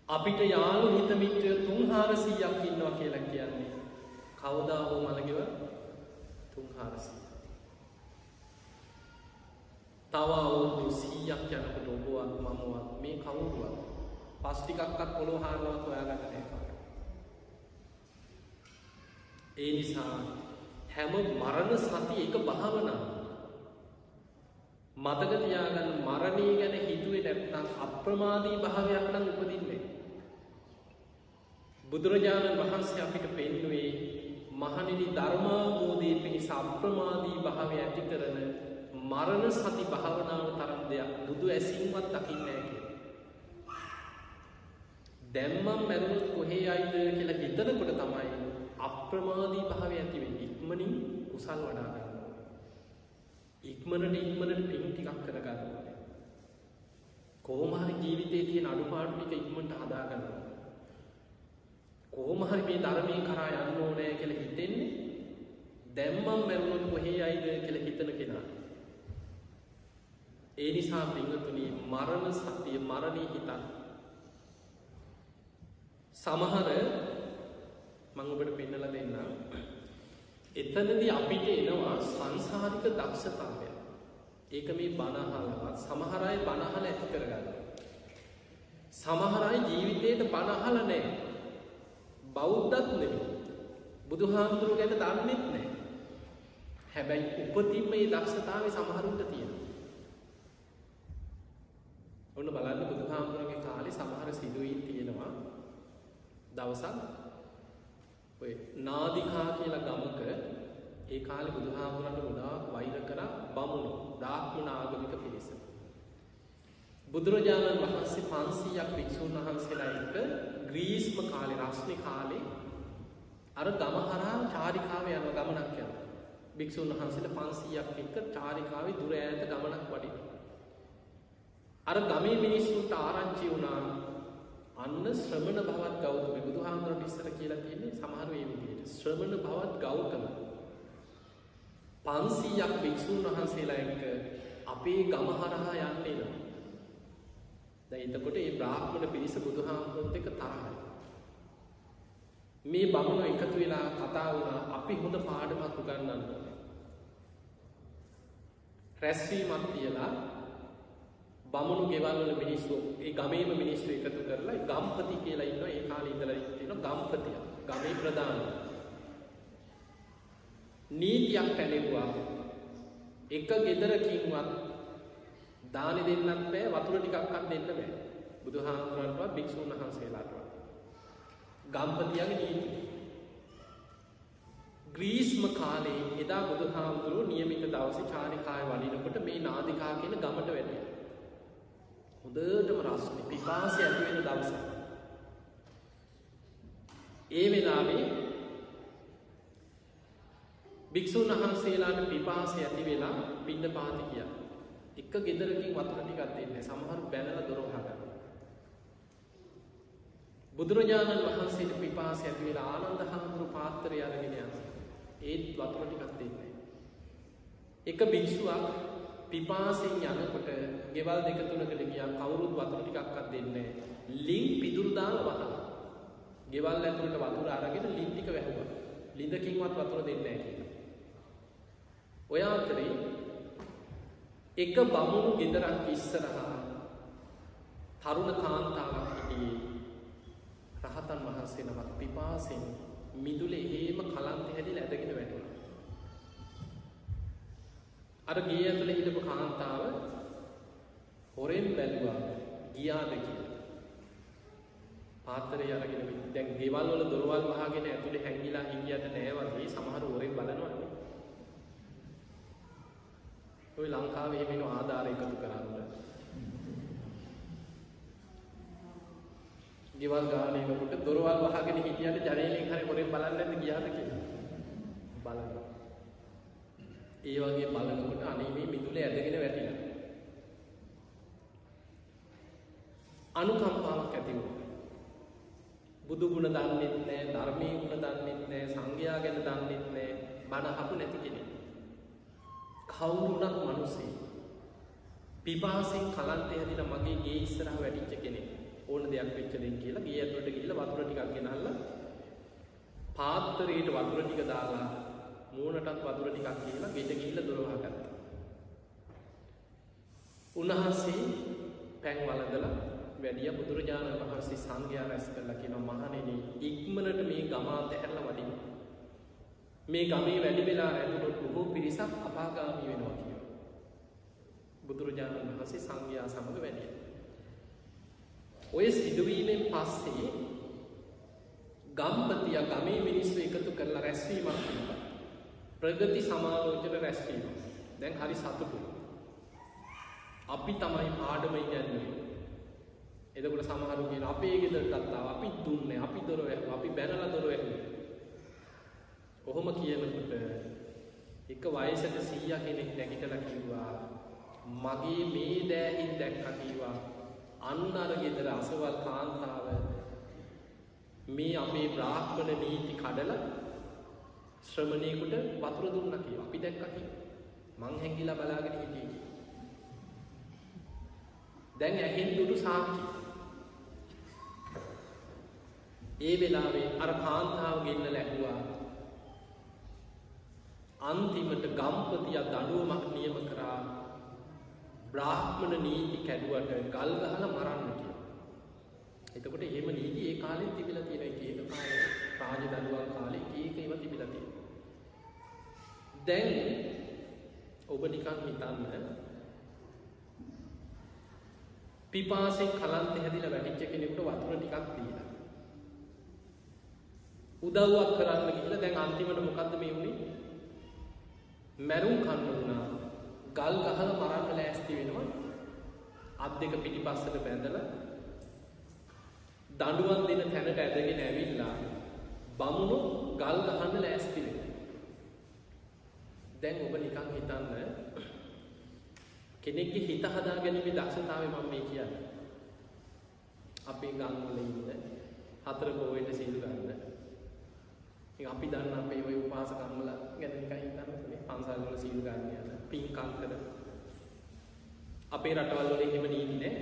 අපිට යාළු හිත මිත්‍රයෝ 3400ක් ඉන්නවා කියලා කියන්නේ කවදා හෝ මල්ගෙවල් 3400 තව අවුරුදු 100ක් යනකොට ඔබවත් මමවත් මේ කවුරුවත් පස් ටිකක්වත් පොළොව හාරනවත් හොයාගන්න නැහැ ඒ නිසා හැම මරණ සති එක භාවනාව මතක තියාගන්න මරණය ගැන හිතුවේ නැත්නම් අප්‍රමාදී භාවයක් නම් උපදින්නේ බුදුරජාණන් වහන්සේ අපිට පෙන්වුවේ මහණෙනි ධර්මාභෝධයේ පිණිස අප්‍රමාදී භාවය ඇති කරන මරණ සති භාවනාව තරම් දෙයක් බුදු ඇසින්වත් දකින්නේ නැහැ දැම්මම් මැරුණොත් කොහේ යයිද කියලා හිතනකොට තමයි අප්‍රමාදී භාවය ඇති වෙන්නේ. ඉක්මනින් කුසල් වඩා ගන්න ඉක්මනට ඉක්මනට පින් ටිකක් කර ගන්න ඕනේ. කොහොම හරි ජීවිතයේ තියෙන අඩුපාඩු ටික ඉක්මනට හදා ගන්න ඕනේ. කොහොම හරි මේ ධර්මයෙන් කරා යන්න ඕනේ කියලා හිතෙන්නේ දැම්මම් මැරුණොත් කොහේ යයිද කියලා හිතන කෙනා. ඒ නිසා පින්වතුනි මරණ සතිය මරණී හිතන්න. සමහර මං ඔබට පෙන්නලා දෙන්නම්. එතනදී අපිට එනවා සංසාරික දක්ෂතාවය. ඒක මේ බණහලවත් සමහර අය බණහල ඇති කරගන්න. සමහර අය ජීවිතේට බණහල නැහැ. බෞද්ධත් නෙමෙයි. බුදුහාමුදුරු ගැන දන්නෙත් නැහැ. හැබැයි උපතින්ම මේ දක්ෂතාවය සමහරුන්ට තියෙනවා. ඔන්න බලන්න බුදුහාමුදුරන්ගේ කාලේ සමහර සිදුවීම් තියෙනවා. දවසක් ඔය නාදිකා කියලා ගමක ඒ කාලේ බුදුහාමුදුරන්ට ගොඩාක් වෛර කරා බමුණු බ්‍රාහ්මණ ආගමික පිරිස. බුදුරජාණන් වහන්සේ 500ක් භික්ෂුන් වහන්සේලා එක්ක ග්‍රීස්ම කාලේ රස්නේ කාලේ අර ගම හරහා චාරිකාව යන ගමනක් යනවා. භික්ෂුන් වහන්සේලා 500ක් එක්ක චාරිකාවේ දුර ඈත ගමනක් වඩිනවා. අර ගමේ මිනිස්සුන්ට ආරංචි වුණා අන්න ශ්‍රමණ භවත් ගෞතම බුදුහාමුදුරට ඉස්සර කියලා තියෙන්නේ සමහර මේ විදිහට ශ්‍රමණ භවත් ගෞතම 500ක් භික්ෂුන් වහන්සේලා එක්ක අපේ ගම හරහා යන්න එනවා. දැන් එතකොට මේ බ්‍රාහ්මණ පිරිස බුදුහාමුදුරත් එක්ක තරහයි. මේ බමුණු එකතු වෙලා කතා වුණා අපි හොඳ පාඩමක් උගන්වන්න ඕනේ. රැස්වීමක් තියලා බමුණු ගෙවල් වල මිනිස්සු ඒ ගමේම මිනිස්සු එකතු කරලා ගම්පති කියලා ඉන්නවා. ඒ කාලේ ඉඳලා තියෙන ගම්පතිය ගමේ ප්‍රධාන. නීතියක් පැනෙව්වා. එක ගෙදරකින්වත් දානි දෙන්නත් බෑ වතුර ටිකක්වත් දෙන්න බෑ. බුදුහාමුදුරන්වත් භික්ෂුන් වහන්සේලාටවත්. ගම්පතියගේ නීතිය ග්‍රීස්ම කාලේ එදා බුදුහාමුදුරුවෝ නියමිත දවසේ චාරිකාය වඩිනකොට මේ නාදිකා කියන ගමට වැටෙනවා හොඳටම රස්නි පිපාසය ඇති වෙන දවස. ඒ වෙලාවේ භික්ෂුන් වහන්සේලාට පිපාසය ඇති වෙලා පින්න පාති කිය. එක ගෙදරකින් වතුර ටිකක් දෙන්නේ සමහරු බැනලා දොර වහගන්න. බුදුරජාණන් වහන්සේට පිපාස ඇතිවෙල ආනන්ද හාමුදුරු පාත්තරය අරගෙන යන ඒත් වතුර ටිකක් දෙන්නේ. එක භික්ෂුවක් පිපාසෙන් යනකොට ගෙවල් දෙක තුනකට ගියා. කවුරුත් වතුර ටිකක්වත් දෙන්නේ ලිං පිදුරුදාල වහලා. ගෙවල් ඇතුළට වතුර අරගෙන ලින් ටික වැහුවා. ලිඳකින්වත් වතුර දෙන්නේ කියලා. ඔය අතරේ එක බමුණු ගෙදරක් ඉස්සරහා තරුණ කාන්තාවක් හිටියේ. රහතන් වහන්සේ නමක් පිපාසෙන් මිදුලේ ඒම කලන්ත හැදිල ඇදගෙන වැටුණ. අර ගේ ඇතුළ හිටපු කාන්තාව හොරෙන් බැලවා ගියාද කිය. පාතරය අරගෙන දැන් ගෙවල් වල දොරවල් වහගෙන ඇතුළේ හැංගිලා හිටියට නෑ වගේ සමහර හොරෙන් බලනවන්නේ. ඔය ලංකාවේ එහෙම ආධාර එකතු කරන්න. ගෙවල් ගානයකට දොරවල් වහගෙන හිටියට ජනේලෙන් හරි හොරෙන් බලන්න නැද්ද ගියාද කියලා. බලනවා. ඒ වගේ බලනකොට අනේ මේ මිදුලේ ඇදගෙන වැටිලා. අනුකම්පාවක් ඇති වුණා. බුදු ගුණ දන්නෙත් නැහැ, ධර්මයේ ගුණ දන්නෙත් නැහැ, සංඝයා ගැන දන්නෙත් නැහැ, බණ අහපු නැති කෙනෙක්. කවුරුණක් මිනිස්සේ පිපාසෙන් කලන්තේ හැදිලා මගේ ගේ ඉස්සරහ වැටිච්ච කෙනෙක්. ඕන දෙයක් වෙච්ච දෙයක් කියලා ගේ ඇතුළට ගිහිල්ලා වතුර ටිකක් ගෙනල්ලා පාත්‍රයට වතුර ටික දාලා මූණටත් වතුර ටිකක් කියලා ගෙට ගිහිල්ලා දොර වහගත්තා. උන්වහන්සේ පැන් වළඳලා වැඩිය බුදුරජාණන් වහන්සේ සංඝයා රැස් කරලා කියනවා මහණෙනි ඉක්මනට මේ ගම අතහැරලා වඩින්න. මේ ගමේ වැඩි වෙලා ඇතුළට බොහෝ පිරිසක් අපාගාමී වෙනවා කියනවා. බුදුරජාණන් වහන්සේ සංඝයා සමග වැඩියා. ඔය සිදුවීමෙන් පස්සේ ගම්පතිය ගමේ මිනිස්සු එකතු කරලා රැස්වීමක් තිබ්බා. ප්‍රගති සමාලෝචන රැස්වීම. දැන් හරි සතුටුයි. අපි තමයි පාඩම ඉගැන්වුවේ. එතකොට සමහරු කියන අපේ ගෙදරටත් ආවා අපි දුන්නේ අපි දොර වැහුවා අපි බැනලා දොර වැහුවා. කොහොම කියනකොට එක වයසක 100 කෙනෙක් නැගිටලා කිව්වා මගේ මේ දෑහින් දැක්කා කිව්වා අන්න අර ගෙදර අසවල් කාන්තාව මේ අපේ බ්‍රාහ්මණ නීති කඩලා ශ්‍රමණයෙකුට වතුර දුන්නා කියලා අපි දැක්කා කියලා. මං හැංගිලා බලාගෙන හිටියේ කියලා. දැන් ඇහෙන් දුටු සාක්ෂි. ඒ වෙලාවේ අර කාන්තාව ගෙන්නලා ඇහුවා අන්තිමට ගම්පතිය දඬුවමක් නියම කරා බ්‍රාහ්මණ නීති කැඩුවට ගල් ගහලා මරන්න කියලා. එතකොට එහෙම නීති ඒ කාලෙත් තිබිලා තියෙන එක ඒක කාලේ රාජ දඬුවම් කාලේ එක එක ඒවා තිබිලා තියෙනවා. දැන් ඔබ නිකන් හිතන්න පිපාසෙන් කලන්තේ හැදිලා වැටිච්ච කෙනෙකුට වතුර ටිකක් දීලා උදව්වක් කරන්න ගිහිල්ලා දැන් අන්තිමට මොකද්ද මේ වුනේ? මැරුම් කන්න වුණා. ගල් ගහලා මරන්න ලෑස්ති වෙනවා. අත් දෙක පිටිපස්සට බැඳලා දඬුවම් දෙන තැනට ඇදගෙන ඇවිල්ලා බමුණු ගල් ගහන්න ලෑස්ති වෙනවා. දැන් ඔබ නිකන් හිතන්න කෙනෙක්ගේ හිත හදා ගැනීමේ දක්ෂතාවය මම මේ කියන්නේ. අපේ ගම්වල ඉන්න හතර පොවෙට සිල් ගන්න. ඉතින් අපි දන්න අපේ ওই උපාසකම්වල ගැන නිකන් හිතන්න මේ පන්සල් වල සිල් ගන්න යන පින්කම් කර අපේ රටවල් වල එහෙම නීති නෑ.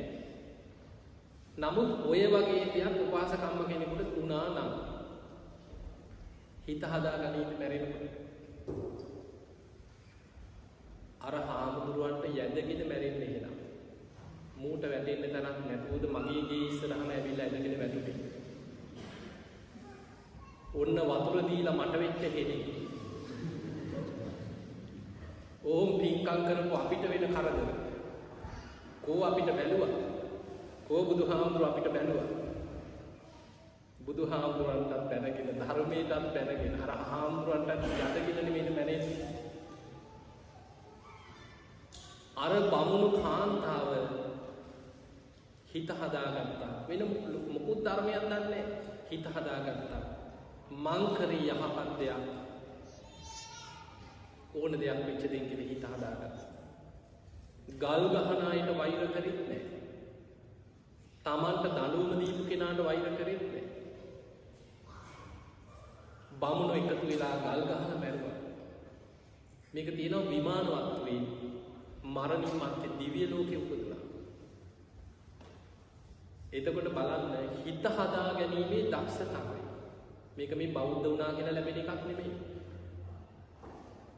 නමුත් ඔය වගේ දෙයක් උපාසකම්ම කෙනෙකුට වුණා නම් හිත හදා ගනින්න මැරෙනකොට අර හාමුදුරුවන්ට යැදගෙන මැරෙන්න එහෙනම්. මූට වැටෙන්න තරම් නැතුවද මගේ ගේ ඉස්සරහම ඇවිල්ලා ඇදගෙන වැටුනේ. ඔන්න වතුර දීලා මට වෙච්ච කෙනෙක්. ඕම් පින්කම් කරපු අපිට වෙන කරදර. කෝ අපිට බැලුවා? කෝ බුදුහාමුදුරුව අපිට බැලුවා? බුදුහාමුදුරන්ටත් බැනගෙන ධර්මයටත් බැනගෙන අර හාමුදුරන්ටත් යදගෙන නෙමෙයි මැනෙන්නේ අර බමුණු කාන්තාව හිත හදාගත්තා. වෙන මොකුත් ධර්මයක් දන්නේ හිත හදාගත්තා. මං කරේ යහපත් දෙයක්. ඕන දෙයක් වෙච්ච දෙයක් කියලා හිත හදාගත්තා. ගල් ගහන අයට වෛර කරෙත් නැහැ. තමන්ට දඬුවම දීපු කෙනාට වෛර කරෙත් නැහැ. බමුණු එකතු වෙලා ගල් ගහලා මැරුවා. මේක තියෙනවා විමානවත්වේ මරණින් මත්තේ දිව්‍ය ලෝකෙ උපදලා. එතකොට බලන්න හිත හදා ගැනීමේ දක්ෂතාවය. මේක මේ බෞද්ධ වුණා කියලා ලැබෙන එකක් නෙමෙයි.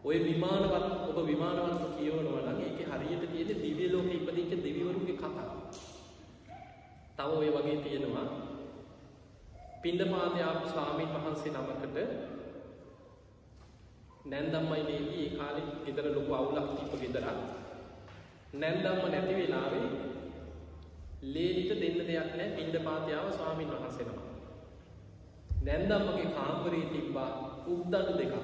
ඔය විමානවත් ඔබ විමානවත් කියවනවා නම් ඒකේ හරියට තියෙන දිව්‍ය ලෝකෙ ඉපදිච්ච දෙවිවරුන්ගේ කතාව. තව ඔය වගේ තියෙනවා පින්ඩපාතේ ආපු ස්වාමීන් වහන්සේ නමකට නැන්දම්මයි නේදී ඒ කාලේ ගෙදර ලොකු අවුලක් තිබ්බ ගෙදරක්. නැන්දම්ම නැති වෙලාවේ ලේලිට දෙන්න දෙයක් නැහැ පින්ඩපාතේ ආව ස්වාමීන් වහන්සේ නම. නැන්දම්මගේ කාමරේ තිබ්බා උද්දණු දෙකක්.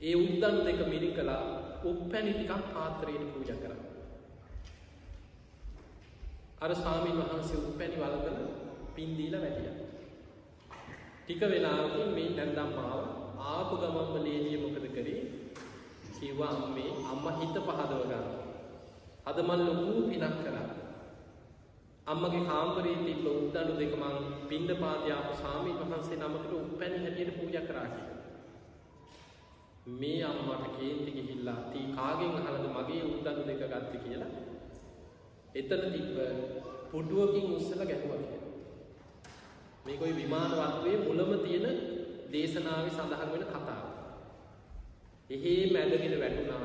ඒ උද්දණු දෙක මිරිකලා උප්පැණි ටිකක් පාත්‍රයට පූජා කරා. අර ස්වාමීන් වහන්සේ උප්පැණි වලකල පින් දීලා වැටියා. ටික වෙලාවකින් මේ නැන්දම්මාව ආපු ගමන්ම ලේලිය මොකද කරේ? කිව්වා අම්මේ අම්මා හිත පහදව ගන්න. අද මන් ලොකු පිනක් කරා. අම්මගේ කාමරේ තිබ්බ උද්දණු දෙක මං පින්ඳ පාතේ ආපු ස්වාමීන් වහන්සේ නමකට උපැණි හැටියට පූජා කරා කියලා. මේ අම්මට කේන්ති ගිහිල්ලා තී කාගෙන් අහලද මගේ උද්දණු දෙක ගත්තේ කියලා. එතන තිබ්බ පුඩුවකින් උස්සලා ගැහුවා කියලා. මේක ওই විමාන වත්වේ මුලම තියෙන දේශනාවේ සඳහන් වෙන කතාව. එහෙ මැදගෙන වැටුණා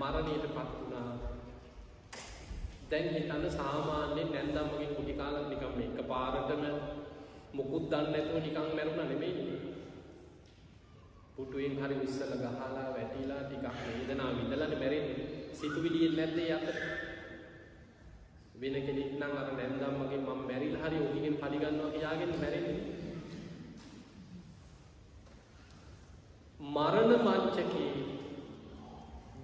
මරණයටපත් වුණා. දැන් හිතන්න සාමාන්‍යයෙන් නැන්දම්මගේ කුටි කාලක් නිකන් මේක පාරටම මුකුත් දන්නේ නැතුව නිකන් මැරුණා නෙමෙයි. පුටුවෙන් හරි උස්සලා ගහලා වැටිලා ටිකක් වේදනාව විඳලානේ මැරෙන්නේ. සිතුවිලියෙන් නැද්ද ඒ අතර? වෙන කෙනෙක් නම් අර නැන්දම්මගේ මම මැරිලා හරි ඔකිගෙන් පලි ගන්නවා කියාගෙන මැරෙන්නේ. මරණ මංචකේ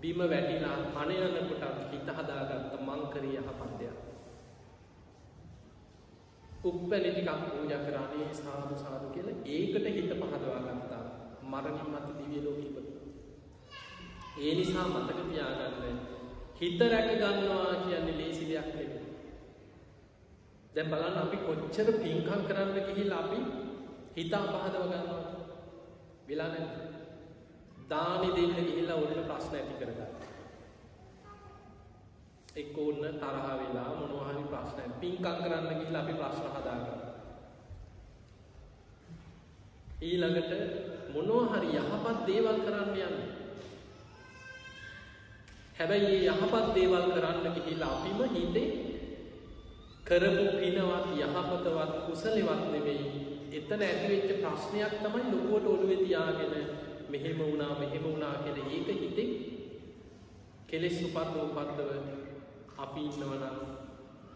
බිම වැටිලා පණ යනකොටත් හිත හදාගත්ත මං කරේ යහපත් දෙයක්. උප්පැලි ටිකක් පූජා කරානේ සාදු සාදු කියලා ඒකට හිත පහදවා ගත්තා. මරණින් මත දිව්‍ය ලෝකෙ ඉපදුණා. ඒ නිසා මතක තියාගන්න හිත රැක ගන්නවා කියන්නේ ලේසි දෙයක් නෙමෙයි. දැන් බලන්න අපි කොච්චර පින්කම් කරන්න ගිහිල්ලා අපි හිත අපහදව ගන්නවා. වෙලා නැද්ද? දානි දෙන්න ගිහිල්ලා ඔන්න ප්‍රශ්න ඇති කරගන්න. එක්ක ඔන්න තරහ වෙලා මොනවා හරි ප්‍රශ්න පින්කම් කරන්න ගිහිල්ලා අපි ප්‍රශ්න හදාගන්නවා. ඊළඟට මොනවා හරි යහපත් දේවල් කරන්න යන්නේ. හැබැයි මේ යහපත් දේවල් කරන්න ගිහිල්ලා අපිම හිතේ කරපු පිනවත් යහපතවත් කුසලවත් නෙවෙයි. එතන ඇතිවෙච්ච ප්‍රශ්නයක් තමයි ලොකුවට ඔළුවේ තියාගෙන මෙහෙම වුණා මෙහෙම වුණා කියලා ඒක හිතේ කෙලෙස් උපද්ද උපද්දව අපි ඉන්නවනම්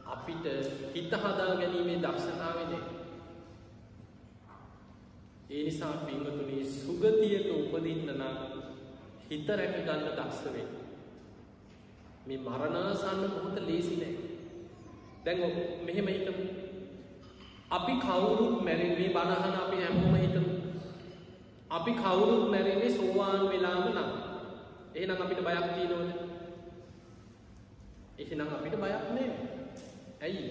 අපිට හිත හදා ගැනීමේ දක්ෂතාවය නෑ. ඒ නිසා පින්වතුනි සුගතියට උපදින්න නම් හිත රැක ගන්න දක්ෂ වෙන්න. මේ මරණාසන්න මොහොත ලේසි නෑ. දැන් මෙහෙම හිතමු. අපි කවුරුත් මැරෙන්නේ බණහන අපි හැමෝම හිතමු. අපි කවුරුත් මැරෙන්නේ සෝවාන් වෙලාම නම්. එහෙනම් අපිට බයක් තියෙනවද? එහෙනම් අපිට බයක් නෑ. ඇයි?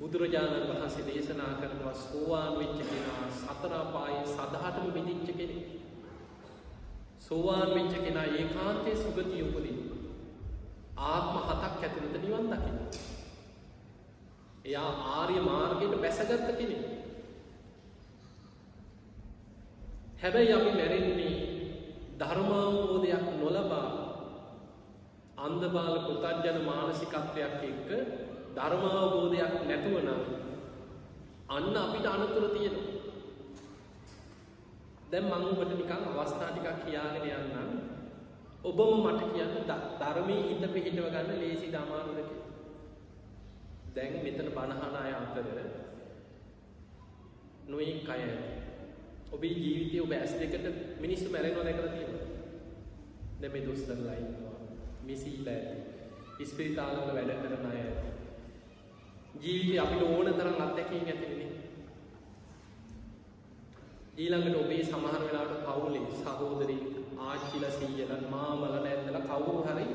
බුදුරජාණන් වහන්සේ දේශනා කරනවා සෝවාන් වෙච්ච කෙනා සතර අපායේ සදහටම මිදිච්ච කෙනෙක්. සෝවාන් වෙච්ච කෙනා ඒකාන්තයේ සුගතිය උපදිනවා. ආත්ම හතක් ඇතුළත නිවන් දකින්න. එයා ආර්ය මාර්ගයට බැසගත්ත කෙනෙක්. හැබැයි අපි මැරෙන්නේ ධර්මාවබෝධයක් නොලබා අන්දබාල පුතර්ජන මානසිකත්වයක් එක්ක ධර්මාවබෝධයක් නැතුව නම් අන්න අපිට අනතුර තියෙනවා. දැන් මම ඔබට නිකන් අවස්ථා ටිකක් කියාගෙන යන්නම්. ඔබම මට කියන්න ධර්මයේ හිත පිහිටව ගන්න ලේසි දමාරුද කියලා. දැන් මෙතන බණහන අය අතර නොයෙක් අය ඔබේ ජීවිතයේ ඔබ ඇස් දෙකට මිනිස්සු මැරෙනවා දැකලා තියෙනවද? දැන් මේ දොස්තරලා ඉන්නවා. මිසිලා ඇති. ඉස්පිරිතාලවල වැඩ කරන අය ඇති. ජීවිතේ අපිට ඕන තරම් අත්දැකීම් ඇතිනේ. ඊළඟට ඔබේ සමහර වෙලාවට පවුලේ සහෝදරී ආච්චිලා සීයලා මාමලා නැන්දලා කවුරු හරි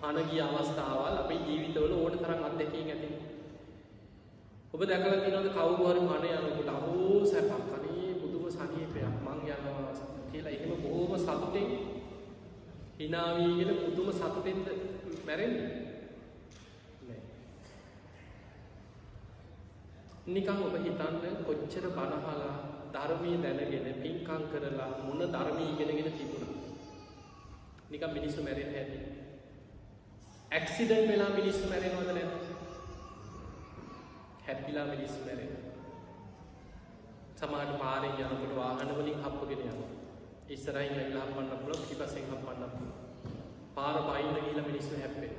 පණ ගිය අවස්ථාවල් අපේ ජීවිතවල ඕන තරම් අත්දැකීම් ඇතිනේ. ඔබ දැකල තිනවද කවුරුහරි මන යනකොට අහෝ සැපක් කනේ බුදුම සනීපයක් මං යනවා කියලා. එහෙම බොහෝම සතුටෙන් හිනාවීගෙන පුදුම සතුටෙන්ද මැරෙන්නේ. නිකං ඔබ හිතන්න කොච්චර බණහලා ධර්මී දැනගෙන පින්කං කරලා මොන ධර්මී ඉගෙනගෙන තිබුණ නික මිනිස්සු මැරෙන හැටි. ඇක්සිඩන්් වෙලා මිනිස්සු මැරෙනවද නැ හැපිලා මිනිස්සු මැරෙන සමාට පාරෙන් යනකට වාහනවලින් හප්පගෙන යන ඉස්සරයින් ඇල්ලා හපන්න පුළ පිපසෙන් හපන්න පාර බයින්න ගීල මිනිස්සු හැප්පේ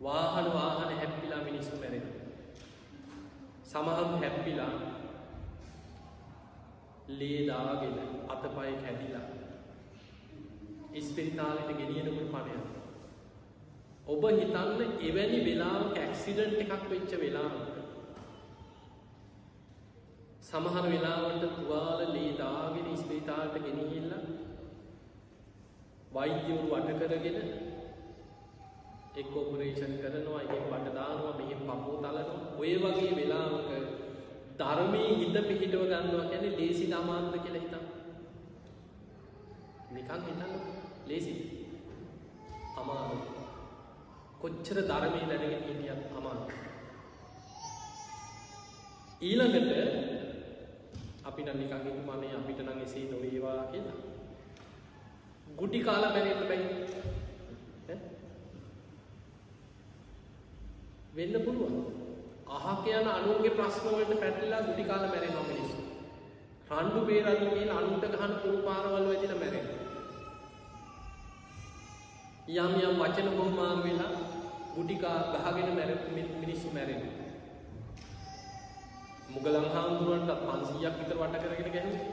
වාහන වාහන හැප්පිලා මිනිස්සු මැරෙන සමහරු හැප්පිලා ලේදාගෙන අතපය කැඩිලා ඉස්පිරිතාලට ගෙනියනකට පණය ඔබ හිතන්න එවැනි වෙලාක ඇක්සිඩන්ට් එකක් වෙච්ච වෙලාට සමහර වෙලාවට තුවාල ලේදාගෙන ඉස්පිරිතාලට ගෙනහිල්ල වෛද්‍යවරු වට කරගෙන එක් ඔපරේෂන් කරනවා ඒ බටදානවා මෙහි පපෝ තලනවා. ඔය වගේ වෙලාවක ධර්මය හිත පිහිටව ගන්නවා ගැන ලේසි දමාන්ද කියලා හිතම් නිකං හිතන්න. ලේසි. අමාරු කොච්චර ධර්මය දැනගෙන හිටියත් අමාරු ඊළඟට අපිට නිකං හිතුමනේ අපිට නම් එසේ නොවේවා කියලා ගුටි කාලා බැරෙන්න බැයි වෙන්න පුළුවන් අහක යන අනුන්ගේ ප්‍රශ්නවලට පැටලා ගුටි කාල මැරෙනවා මිනිස්සු. රණ්ඩු බේරන්න කියන අනුන්ට ගහන කුළු පාරවල් වැදිලා මැරෙනවා. යම් යම් වචන බොහොමාම් වෙලා ගුටිකා ගහගෙන මැරෙපු මිනිස්සු මැරෙනවා. මුගලන් හාමුදුරුවන්ට 500ක් විතර වට කරගෙන ගැහුවේ.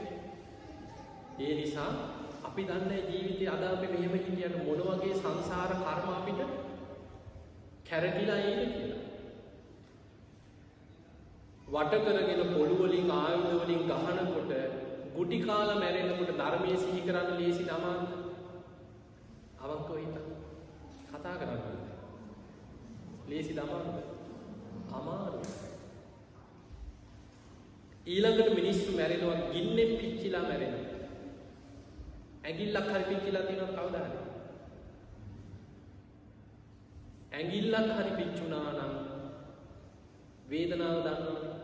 ඒ නිසා අපි දන්නේ ජීවිතේ අද අපි මෙහෙම හිටියට මොන වගේ සංසාර කර්ම අපිට කැරකිලා ඒද කියලා. වට කරගෙන පොළුවලින් ආයුධවලින් ගහනකොට ගුටි කාල මැරෙනකොට ධර්මය සිහි කරන්න ලේසි දමාන්න අවංකව හිත කතා කරන්න ලේසි දමාන්න අමාරු ඊළඟට මිනිස්සු මැරෙනවා ගින්නෙ පිච්චිලා මැරෙන ඇගිල්ලක් හරි පිච්චිලා තියෙනවා කවදාද ඇගිල්ලක් හරි පිච්චුනා නම් වේදනාව දන්නවනේ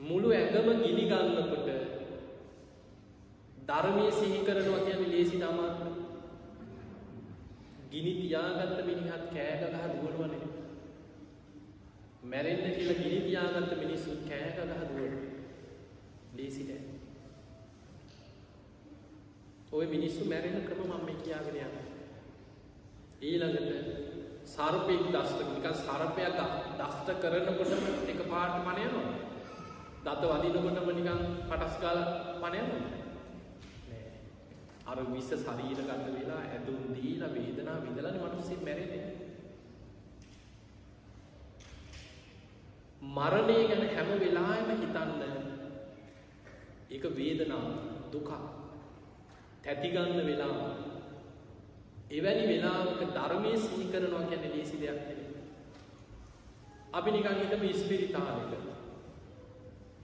මුළු ඇඟම ගිනි ගන්නකොට ධර්මය සිහි කරනවා කියන්නේ ලේසි අමාරුද? ගිනි තියාගත්ත මිනිහත් කෑ ගහ දුවනවනේ. මැරෙන්න කියලා ගිනි තියාගත්ත මිනිස්සු කෑ ගහ දුවනවා. ලේසි නෑ. ওই මිනිස්සු මැරෙන ක්‍රම මම මේ කියාගෙන යනවා. ඊළඟට සර්පෙක් දෂ්ට නිකන් සර්පයක් දෂ්ට කරනකොටම එක පාට මන යනවා. දත වදිනකොටම නිකන් පටස් ගාලා මන යනවා. නෑ. අර විස ශරීරගත වෙලා ඇදුම් දීලා වේදනාව විඳලානේ මිනිස්සු මැරෙන්නේ. මරණය ගැන හැම වෙලාවෙම හිතන්න ඒක වේදනාව දුක තැති ගන්න වෙලාව එවැනි වෙලාවක ධර්මය සිහි කරනවා කියන්නේ ලේසි දෙයක් නෙවෙයි. අපි නිකන් හිතමු ඉස්පිරිතාලෙක.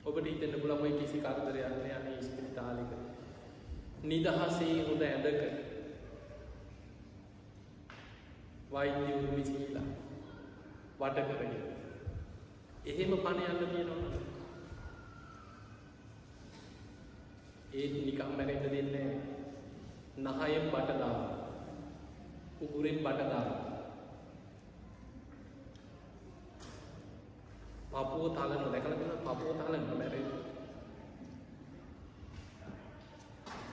ඔබට හිතෙන්න පුළුවන් ඔය කිසි කරදරයක් නෑ අනේ ඉස්පිරිතාලෙක. නිදහසේ හොඳ ඇඳක වෛද්‍යවරු විසිලා වට කරගෙන. එහෙම පණ යන්න තියෙනවා. ඒත් නිකම් මැරෙන්න දෙන්නේ නහයෙන් බට දාලා උගුරෙන් බටදාර පපුව තලන දැකල දෙන පපුව තලන්න මැරෙ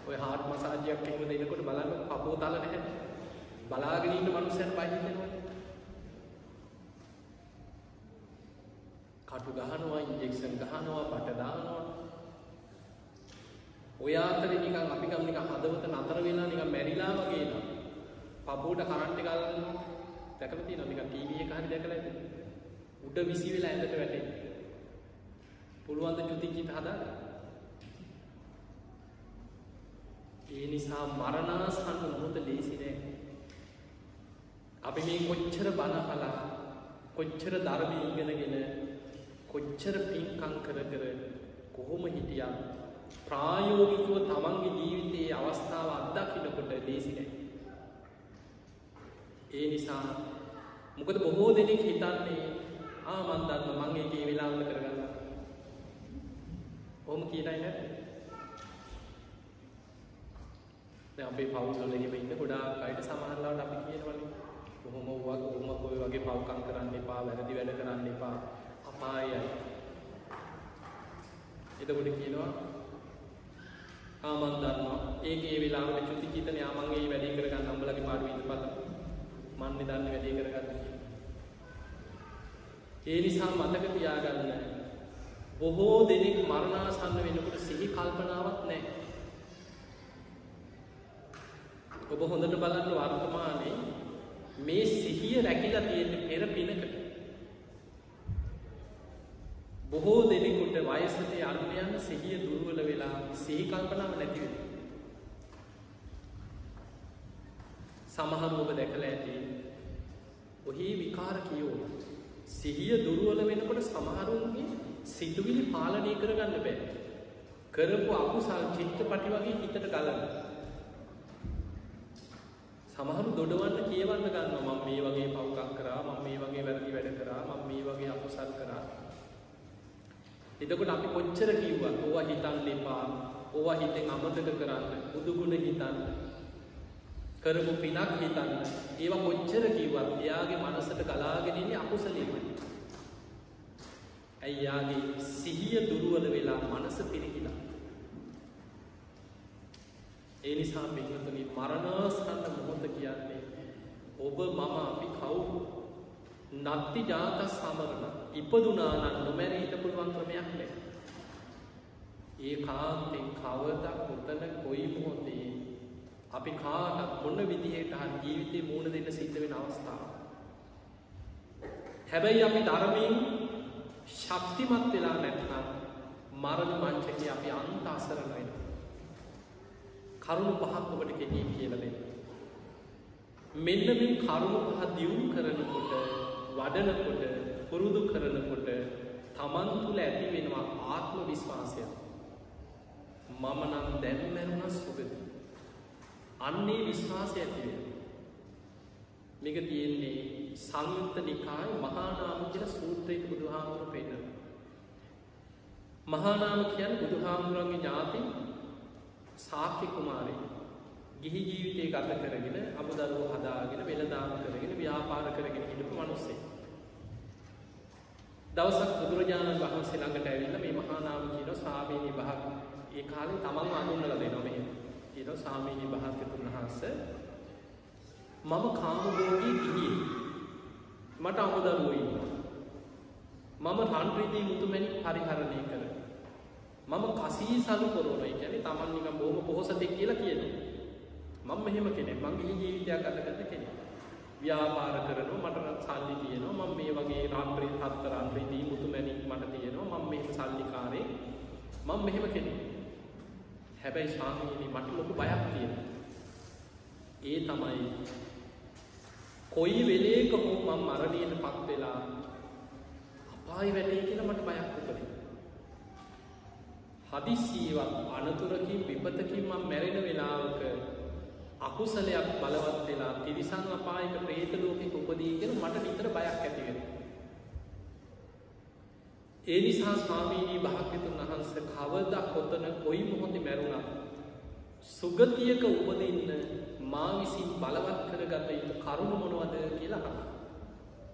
ඔය හාට මසාජයක් එහෙම දෙනකොට බලන්න පපුව තලන හැටි බලාගෙන ඉන්න මනුස්සයන් බය හිතෙනවා කටු ගහනවා ඉන්ජෙක්ෂන් ගහනවා බට දානවා ඔය අතරේ නිකන් අපි ගම් නිකන් හදවත නතර වෙලා නිකන් මැරිලා වගේ නේද පපුවට කරන්ට් එක අල්ලනවා. දැකලා තියෙනවද නිකන් ටීවී එක හරි දැකලා ඇද? උඩ විසි වෙලා ඇඳට වැටෙන්නේ. පුළුවන් ද චුතිචිත හදාගන්න? ඒ නිසා මරණාසන්න මොහොත ලේසි නෑ. අපි මේ කොච්චර බණ අහලා කොච්චර ධර්මය ඉගෙනගෙන කොච්චර පින්කං කර කර කොහොම හිටියන් ප්‍රායෝගිකව තමන්ගේ ජීවිතයේ අවස්ථාව අත්දකිනකොට ලේසිනෑ. ඒ නිසා මොකද බොහෝ දෙනෙක් හිතන්නේ ආමන්දන්න මංගේ වෙලාවල කරගන්න. ඕම කියනයි නැ අපේ පවුල්ල එහෙම ඉන්න ගොඩා අයට සමහරලාට අපි කියනවනේ කොහොම වුවත් කොහොම කොයි වගේ පව්කම් කරන්න එපා වැරදි වැඩ කරන්න එපා අපායයි. එතකොට කියනවා ආමන් දන්නවා. ඒක ඒ වෙලාවට චුති චිතන යාමන්ගේ වැඩේ කරගන්න අම්බලගේ පාඩුව ඉඳපල්ලා මන්නේ දන්න වැඩේ කරගන්න ඒ නිසා මතක තියාගන්න. බොහෝ දෙනෙක් මරණාසන්න වෙනකොට සිහි කල්පනාවක් නැහැ. ඔබ හොඳට බලන්න වර්තමානයේ මේ සිහිය රැකිලා තියෙන්නේ පෙර පිනකට. බොහෝ දෙනෙකුට වයසට යන්න යන සිහිය දුර්වල වෙලා සිහි කල්පනාව නැති වෙනවා. සමහර ඔබ දැකලා ඇති ඔහි විකාර කියෝ සිහිය දුර්වල වෙනකොට සමහරුන්ගේ සිතුවිලි පාලනය කරගන්න බෑ. කරපු අකුසල් චිත්තපටි වගේ හිතට ගලන්න. සමහරු දොඩවන්න කියවන්න ගන්න මම මේ වගේ පව්කක් කරා මම මේ වගේ වැරදි වැඩ කරා මම මේ වගේ අකුසල් කරා එතකොට අපි කොච්චර කිව්වත් ඕවා හිතන්න එපා ඕවා හිතෙන් අමතක කරන්න බුදුගුණ හිතන්න කරපු පිනක් හිතන්න. ඒවා කොච්චර කිව්වත් එයාගේ මනසට ගලාගෙන ඉන්නේ අකුසලෙමයි. ඇයි යාගේ සිහිය දුර්වල වෙලා මනස පිරිහිලා? ඒ නිසා පින්වතුනි මරණාසන්න මොහොත කියන්නේ ඔබ මම අපි කවුරු? නත්ති ජාත සමරණ ඉපදුනානන් නොමැර හිට පුළුවන් ක්‍රමයක් නෑ. ඒ කාන්තෙන් කවද කොතන කොයි මොහොතේ අපි කාටත් මොන්න විදිහට හන් ජීවිතය මූුණ දෙන්න සිද්ධ වෙන අවස්ථාව හැබැයි අපි ධර්මයෙන් ශක්තිමත් වෙලා නැත්නම් මරණ මංචක අපි අන්ත අසරණ වෙන කරුණු පහක් ඔබට කෙනීම් කියල දෙන්න. මෙන්න මේ කරුණු පහ දියුණු කරනකොට වඩනකොට පුරුදු කරනකොට තමන් තුළ ඇති වෙනවා ආත්ම විශ්වාසය. මම නම් දැන්මැරුණ සුගති. අන්නේ විශ්වාසය ඇතිවෙන. මේක තියෙන්නේ සංයුත්ත නිකාය මහානාම කියල සූත්‍රයට බුදුහාමුදුර පෙන්න. මහානාම කියන් බුදුහාමුදුරන්ගේ ඥාතින් සාක්‍ය කුමාරය ගිහි ජීවිතය ගත කරගෙන අමුදරුව හදාගෙන වෙළදාම කරගෙන ව්‍යාපාර කරගෙන හිටපු මනුස්සේ. දවසක් බුදුරජාණන් වහන්සේ ළඟට ඇවිල්ල මේ මහානාම කියන සාමීනී භාග ඒ කාලේ තමන් අඳුන්නල දෙනොම කියන සාමීනී භාග්‍යතුන් වහන්ස මම කාමභෝගී ගිහිය මට අමුදරුව ඉන්නවා. මම රන්රිදී මුතුමැනි පරිහරණය කර මම කසී සලු කොරෝන ගැන තමන් නික බෝම පොහොසතෙක් කියලා කියනවා. මං මෙහෙම කෙනෙ මංගේ ජීවිතයක් අතගත කෙනෙ ව්‍යාපාර කරනු මට සල්ලි තියෙනවා. මං මේ වගේ රාම්ප්‍රී හත්තරන්ත්‍රීදී මුතු මැනික් මට තියෙනවා. මං මෙහෙම සල්ලිකාරේ මං මෙහෙම කෙනෙ හැබැයි ශාමීනී මට ලොකු බයක් තියෙන ඒ තමයි කොයි වෙලේක හෝ මං මරණයට පත් වෙලා අපායි වැඩේ කියලා මට බයක් උපදී හදිසියවත් අනතුරකින් විපතකින් මං මැරෙන වෙලාවක අකුසලයක් බලවත් වෙලා තිරිසං අපායක ප්‍රේතලෝකෙක උපදීගෙන මට නිතර බයක් ඇතිවෙන. ඒ නිසා ස්වාමීනී භාග්‍යතුන් වහන්ස කවද කොතන කොයි මොහොති මැරුණා. සුගතියක උපදන්න මා විසින් බලවත් කරගත යුතු කරුණු මොනවද කියලා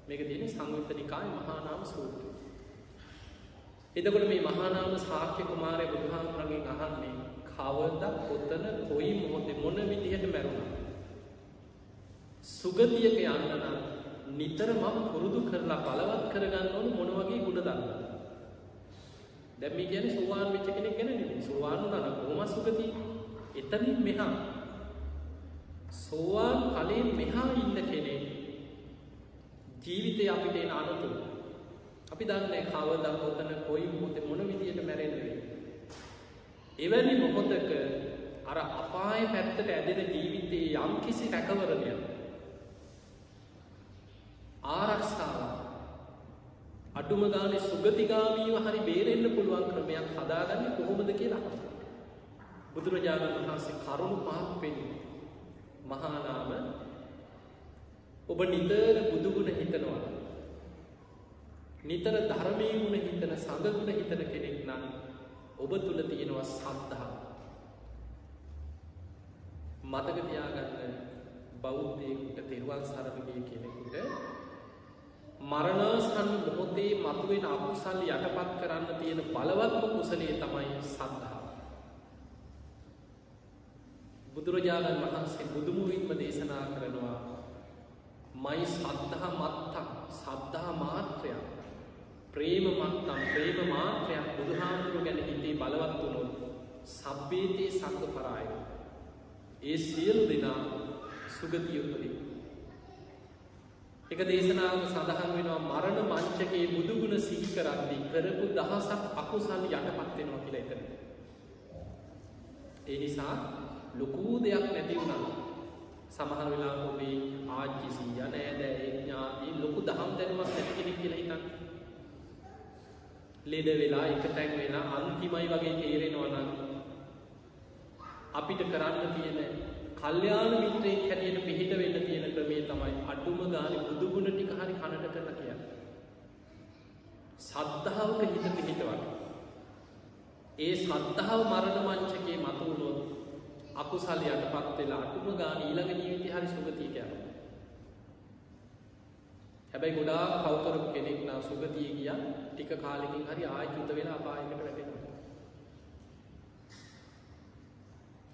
මේක තියෙන සංයුත්තනිකාය මහානාම සූත්‍රය. එතකොට මේ මහානාම සාක්‍ය කුමාරය බුදුහාමුරගෙන් අහන්නේ කවද කොත්තන කොයි මොහොතේ මොන විදිහට මැරුණ. සුගතියක යන්නනම් නිතර මම පුරුදු කරලා බලවත් කරගන්න ඕන මොන වගේ ගුණ දන්න. දැම්මි ගැන සුවාන් විච්ච කෙනෙක් ගැන සුවානු නන කොම සුගති එතනින් මෙහා සෝවාන් කලේ මෙහා ඉන්න කෙනෙ ජීවිතය අපිට එන අනතුරු අපි දන්නේ කවද කොතන කොයි මොහොතේ මොන විදියට මැරෙන්නේ. එවැනි මොහොතක අර අපාය පැත්තට ඇදෙන ජීවිතයේ යම් කිසි රැකවරණය ආරක්ෂාව අඩු අඩ්ඩුම ගානේ සුගතිගාමීව හරි බේරෙන්න පුළුවන් ක්‍රමයක් හදාගන්නේ කොහොමද කියලා බුදුරජාණන් වහන්සේ කරුණු පහක් පෙන්වන්නේ. මහා නාම ඔබ නිතර බුදුගුණ හිතනවා. නිතර ධර්මයේ ගුණ හිතන සඟගුණ හිතන කෙනෙක් නම් ඔබ තුළ තියෙනවා සද්ධාව. මතක තියාගන්න බෞද්ධයෙකුට තෙරුවන් සරණ ගිය කෙනෙකුට මරණාසන්න මොහොතේ මතුවෙන අකුසල් යටපත් කරන්න තියෙන බලවත්ම කුසලයේ තමයි සද්ධාව. බුදුරජාණන් වහන්සේ බුදුමුවින්ම දේශනා කරනවා මයි සද්ධහා මත්තක් සද්ධහා මාත්‍රයක් ප්‍රේම මත්තම් ප්‍රේම මාත්‍රයක් බුදුහාමුදුරු ගැන හිතේ බලවත් වුණොත් සබ්බේතයේ සංග පරාය ඒ සියලු දෙනා සුගතියුපදී එක දේශනාව සඳහන් වෙනවා මරණ මංචකයේ බුදුගුණ සිහි කරද්දී කරපු දහසක් අකුසල් යටපත්වෙනවා කියලා එතන. ඒ නිසා ලොකූ දෙයක් නැති වුණා සමහර වෙලා ඔබේ ආච්චි සීයා නෑදෑ ඥාති ලොකු දහම් දැනුමක් නැති කෙනෙක් කියලා හිතන්න. ලෙඩ වෙලා එක තැන් වෙලා අන්තිමයි වගේ තේරෙනවා නම් අපිට කරන්න තියෙන කල්්‍යයාන මිත්‍රයෙක් හැටියට පිහිට වෙන්න තියෙන ක්‍රමේ තමයි අඩුම ගාන බුදුගුණ ටික හරි කණට කරලා කියන්න. සද්ධාවක හිත පිහිටවන්න. ඒ සද්ධාව මරණ මංචකේ මතුවුණොත් අකුසල් යටපත් වෙලා අටුම ගාන ඊළඟ ජීවිතය හරි සුගතිය කියන්න. හැබැයි ගොඩා කවකරපු කෙනෙක් නා සුගතිය ගිය ටික කාලෙකින් හරි ආය චුත වෙලා අපායකට වැටෙනවා.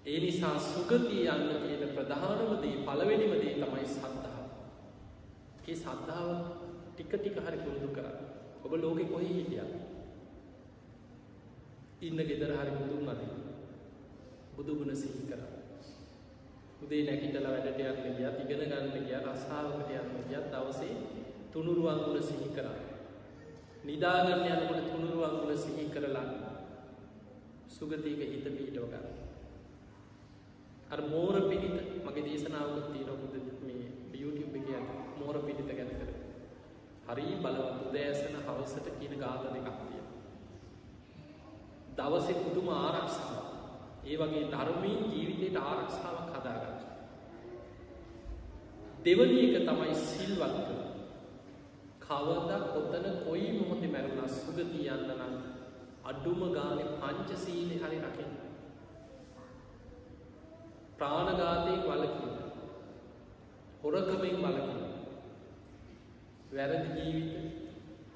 ඒ නිසා සුගතිය යන්න තියෙන ප්‍රධානම දේ පළවෙනිම දේ තමයි සද්ධාව. ඒ සද්ධාව ටික ටික හරි පුරුදු කරන්න. ඔබ ලෝකෙ කොහේ හිටියත් ඉන්න ගෙදර හරි බුදුන් අදින්න. බුදුගුණ සිහි කරන්න. උදේ නැගිටලා වැඩට යන්න ගියත් ඉගෙන ගන්න ගියත් රස්සාවකට යන්න ගියත් දවසේ තුනුරුවන් ගුණ සිහි කරන්න. නිදාගන්න යනකොට තුනුරුවන් ගුණ සිහි කරලා සුගතියක හිත පිහිටව ගන්න. අර මෝර පිරිත මගේ දේශනාවකුත් තියෙනවා බුදු මේ YouTube එකේ අත මෝර පිරිත ගැන කර. හරි බලවත් උදෑසන හවසට කියන ගාථා දෙකක් තියෙනවා. දවසේ පුදුම ආරක්ෂාවක්. ඒ වගේ ධර්මයෙන් ජීවිතයට ආරක්ෂාවක් හදාගන්න. දෙවනි එක තමයි සිල්වත් කවදා කොතන කොයි මොහොතේ මැරුණා සුගතිය යන්න නම් අඩුම ගානේ පංචශීලයේ හරි රකින්න. ප්‍රාණඝාතයෙන් වළකින්න. හොරකමෙන් වළකින්න. වැරදි ජීවිත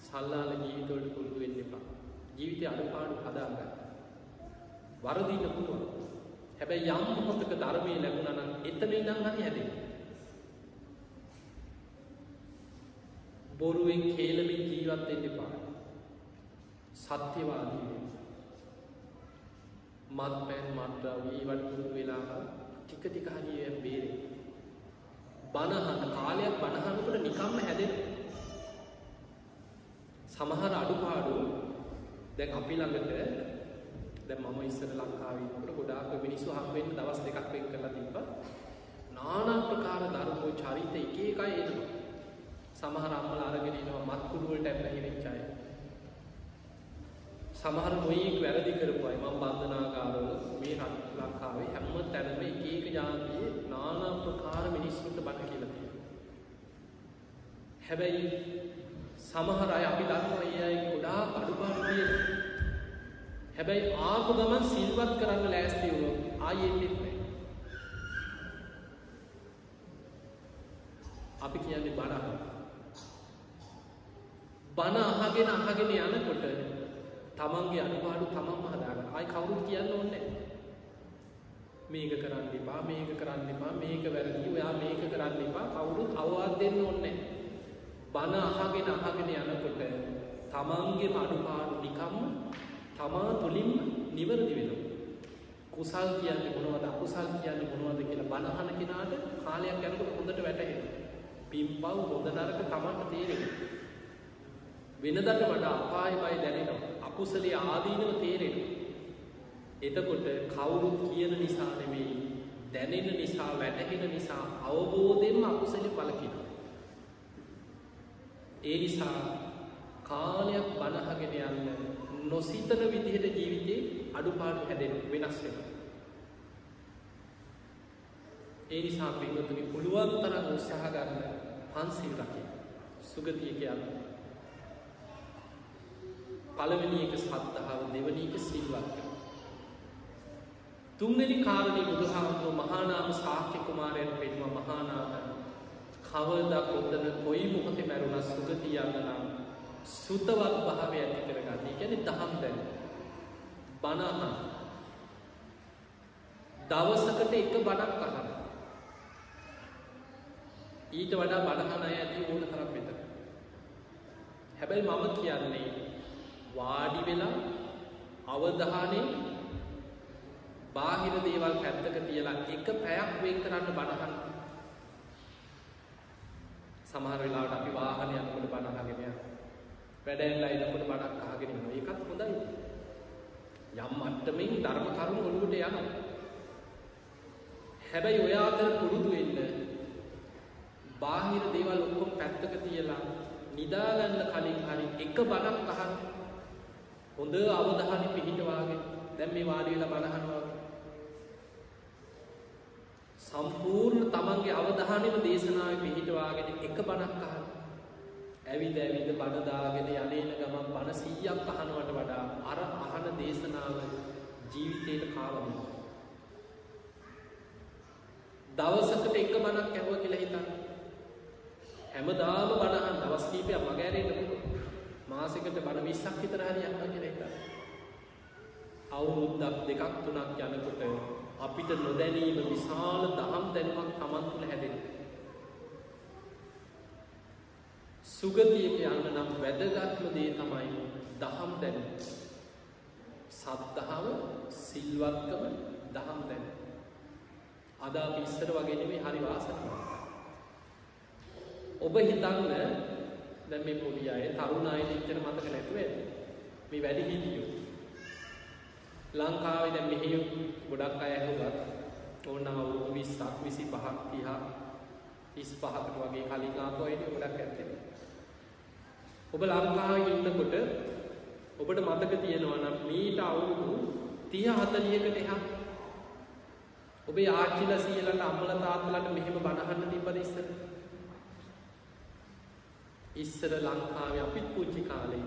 සල්ලාල ජීවිතවලට පුරුදු වෙන්න එපා. ජීවිතය අඩුපාඩු හදාගන්න. වරදින්න පුළුවන්. හැබැයි යම් මොහොතක ධර්මයේ ලැබුණා නම් එතන ඉඳන් හරි හැදෙන්න. බොරුවෙන් කේලමින් ජීවත් වෙන්න එපා. සත්‍යවාදී වෙන්න. මත්පැන් මත්ද්‍රව්‍ය ඒවට පුරුදු වෙලා ටික ටික හරි ඒ බේරෙන්න. බනහන කාලයක් බනහනකොට නිකම්ම හැදෙන. සමහර අඩුපාඩු දැන් අපි ළඟට දැන් මම ඉස්සර ලංකාවේ ඉන්නකොට ගොඩාක් මිනිස්සු හම් වෙන්න දවස් දෙකක් වෙන් කරලා තිබ්බා. নানা ප්‍රකාර දරුවෝ චරිත එක එකයි එනවා. සමහර අම්මලා අරගෙන එනවා මත් කුඩු වලට ඇබ්බැහි වෙච්ච අය. සමහර මොයික් වැරදි කරපු අය මම බන්ධනාගාරවල මේ ලංකාවේ හැම තැනම එක එක ජාතියේ নানা ප්‍රකාර මිනිස්සුන්ට බණ කියලා තියෙනවා. හැබැයි සමහර අය අපි දන්නවා ඒ අය ගොඩාක් අඩුපාඩු තියෙනවා. හැබැයි ආපු ගමන් සිල්වත් කරන්න ලෑස්ති වුණොත් ආයෙ එන්නේ නැහැ. අපි කියන්නේ බණ අහන්න. බණ අහගෙන අහගෙන යනකොට තමන්ගේ අඩුපාඩු තමන්ම හදාගන්න. ආයි කවුරුත් කියන්න ඕනේ මේක කරන්න එපා, මේක කරන්න එපා, මේක වැරදි, ඔයා මේක කරන්න එපා. කවුරුත් අවවාද දෙන්න ඕනේ බණ අහගෙන අහගෙන යනකොට තමන්ගේම අඩුපාඩු නිකම්ම තමා තුළින්ම නිවැරදි වෙනවා. කුසල් කියන්නේ මොනවද අකුසල් කියන්නේ මොනවද කියලා බණහන කෙනාට කාලයක් යනකොට හොඳට වැටහෙනවා. පින්පව් හොඳ නරක තමන්ට තේරෙනවා. වෙනදට වඩා අපාය බය දැනෙනවා. අකුසලයේ ආදීනව තේරෙනවා. එතකොට කවුරුත් කියන නිසා නෙමෙයි දැනෙන නිසා වැටහෙන නිසා අවබෝධයෙන්ම අකුසලෙ බලකිනවා. ඒ නිසා කාලයක් බණහගෙන යන්න නොසිතන විදිහට ජීවිතේ අඩුපාඩු හැදෙන වෙනස් වෙන. ඒ නිසා පින්වතුනි පුළුවන් තරම් උත්සාහ ගන්න පන්සිල් රකින්න. සුගතිය කියන්නේ. පළවෙනි එක සද්ධාව දෙවනි එක සිල්වත්කම. තුන්වෙනි කාරණේ බුදුහාමුදුරුවෝ මහානාම ශාක්‍ය කුමාරයන් පෙන්වුවා මහානාම කවදා කොතන කොයි මොහොතේ මැරුණා සුගතිය යන්න නම් සුතවත් භාවය ඇති කරගන්න. ඒ කියන්නේ දහම් දැන. බණ අහන. දවසකට එක බණක් අහන. ඊට වඩා බණ අහන අය ඇති ඕන තරම් මෙතන. හැබැයි මම කියන්නේ වාඩි වෙලා අවධානයෙන් බාහිර දේවල් පැත්තක තියලා එක පැයක් වෙන් කරන්න බණහන් සමහර වෙලාවට අපි වාහන යනකොට බණ අහගෙන යනවා. වැඩ ඇරලා එනකොට බණක් අහගෙන ඉන්නවා. ඒකත් හොඳයි. යම් මට්ටමින් ධර්ම කරුණු ඔළුවට යනවා. හැබැයි ඔය අතර පුරුදු වෙන්න බාහිර දේවල් ඔක්කොම පැත්තක තියලා නිදාගන්න කලින් හරි එක බණක් අහන්න හොඳ අවධානය පිහිටවාගෙන දැන් මේ වාඩි වෙලා බණ අහනවා සම්පූර්ණ තමන්ගේ අවධානයම දේශනාවේ පිහිටවාගෙන එක බණක් අහන්න. ඇවිද ඇවිද බණ දාගෙන යන්නේන ගමන් බණ 100ක් අහනවට වඩා අර අහන දේශනාව ජීවිතේට කාවදින. දවසකට එක බණක් ඇහුවා කියලා හිතන්න. හැමදාම බණ අහන දවස් කීපයක් මගහැරෙන්න පුළුවන්. මාසෙකට බණ 20ක් විතර හරි අහනවා කියලා හිතන්න. අවුරුද්දක් දෙකක් තුනක් යනකොට අපිට නොදැනීම විශාල දහම් දැනුමක් තමන් තුළ හැදෙන. සුගතියට යන්න නම් වැදගත්ම දේ තමයි දහම් දැන. සද්ධාව සිල්වත්කම දහම් දැන. අදා පිස්සර වගෙනමේ හරි වාසනවා. ඔබ හිතන්න දැ මේ පොඩි අය තරුණ අය ඉච්චර මතක නැතුවේ මේ වැඩි හිටියෝ ලංකාවේ දැන් මෙහි ගොඩක් අය ඇහුවත් ඕනනම් අවුරුදු 20ක් 25ක් 30ක් 35කට වගේ කලින් ආපු අයනේ ගොඩක් ඇත්තේ. ඔබ ලංකාවේ ඉන්නකොට ඔබට මතක තියෙනවා නම් මීට අවුරුදු 30 40කට එහා ඔබේ ආච්චිලා සීයලට අම්මලා තාත්තලාට මෙහෙම බනහන්න තිබ්බද ඉස්සර? ඉස්සර ලංකාවේ අපිත් පුංචි කාලේ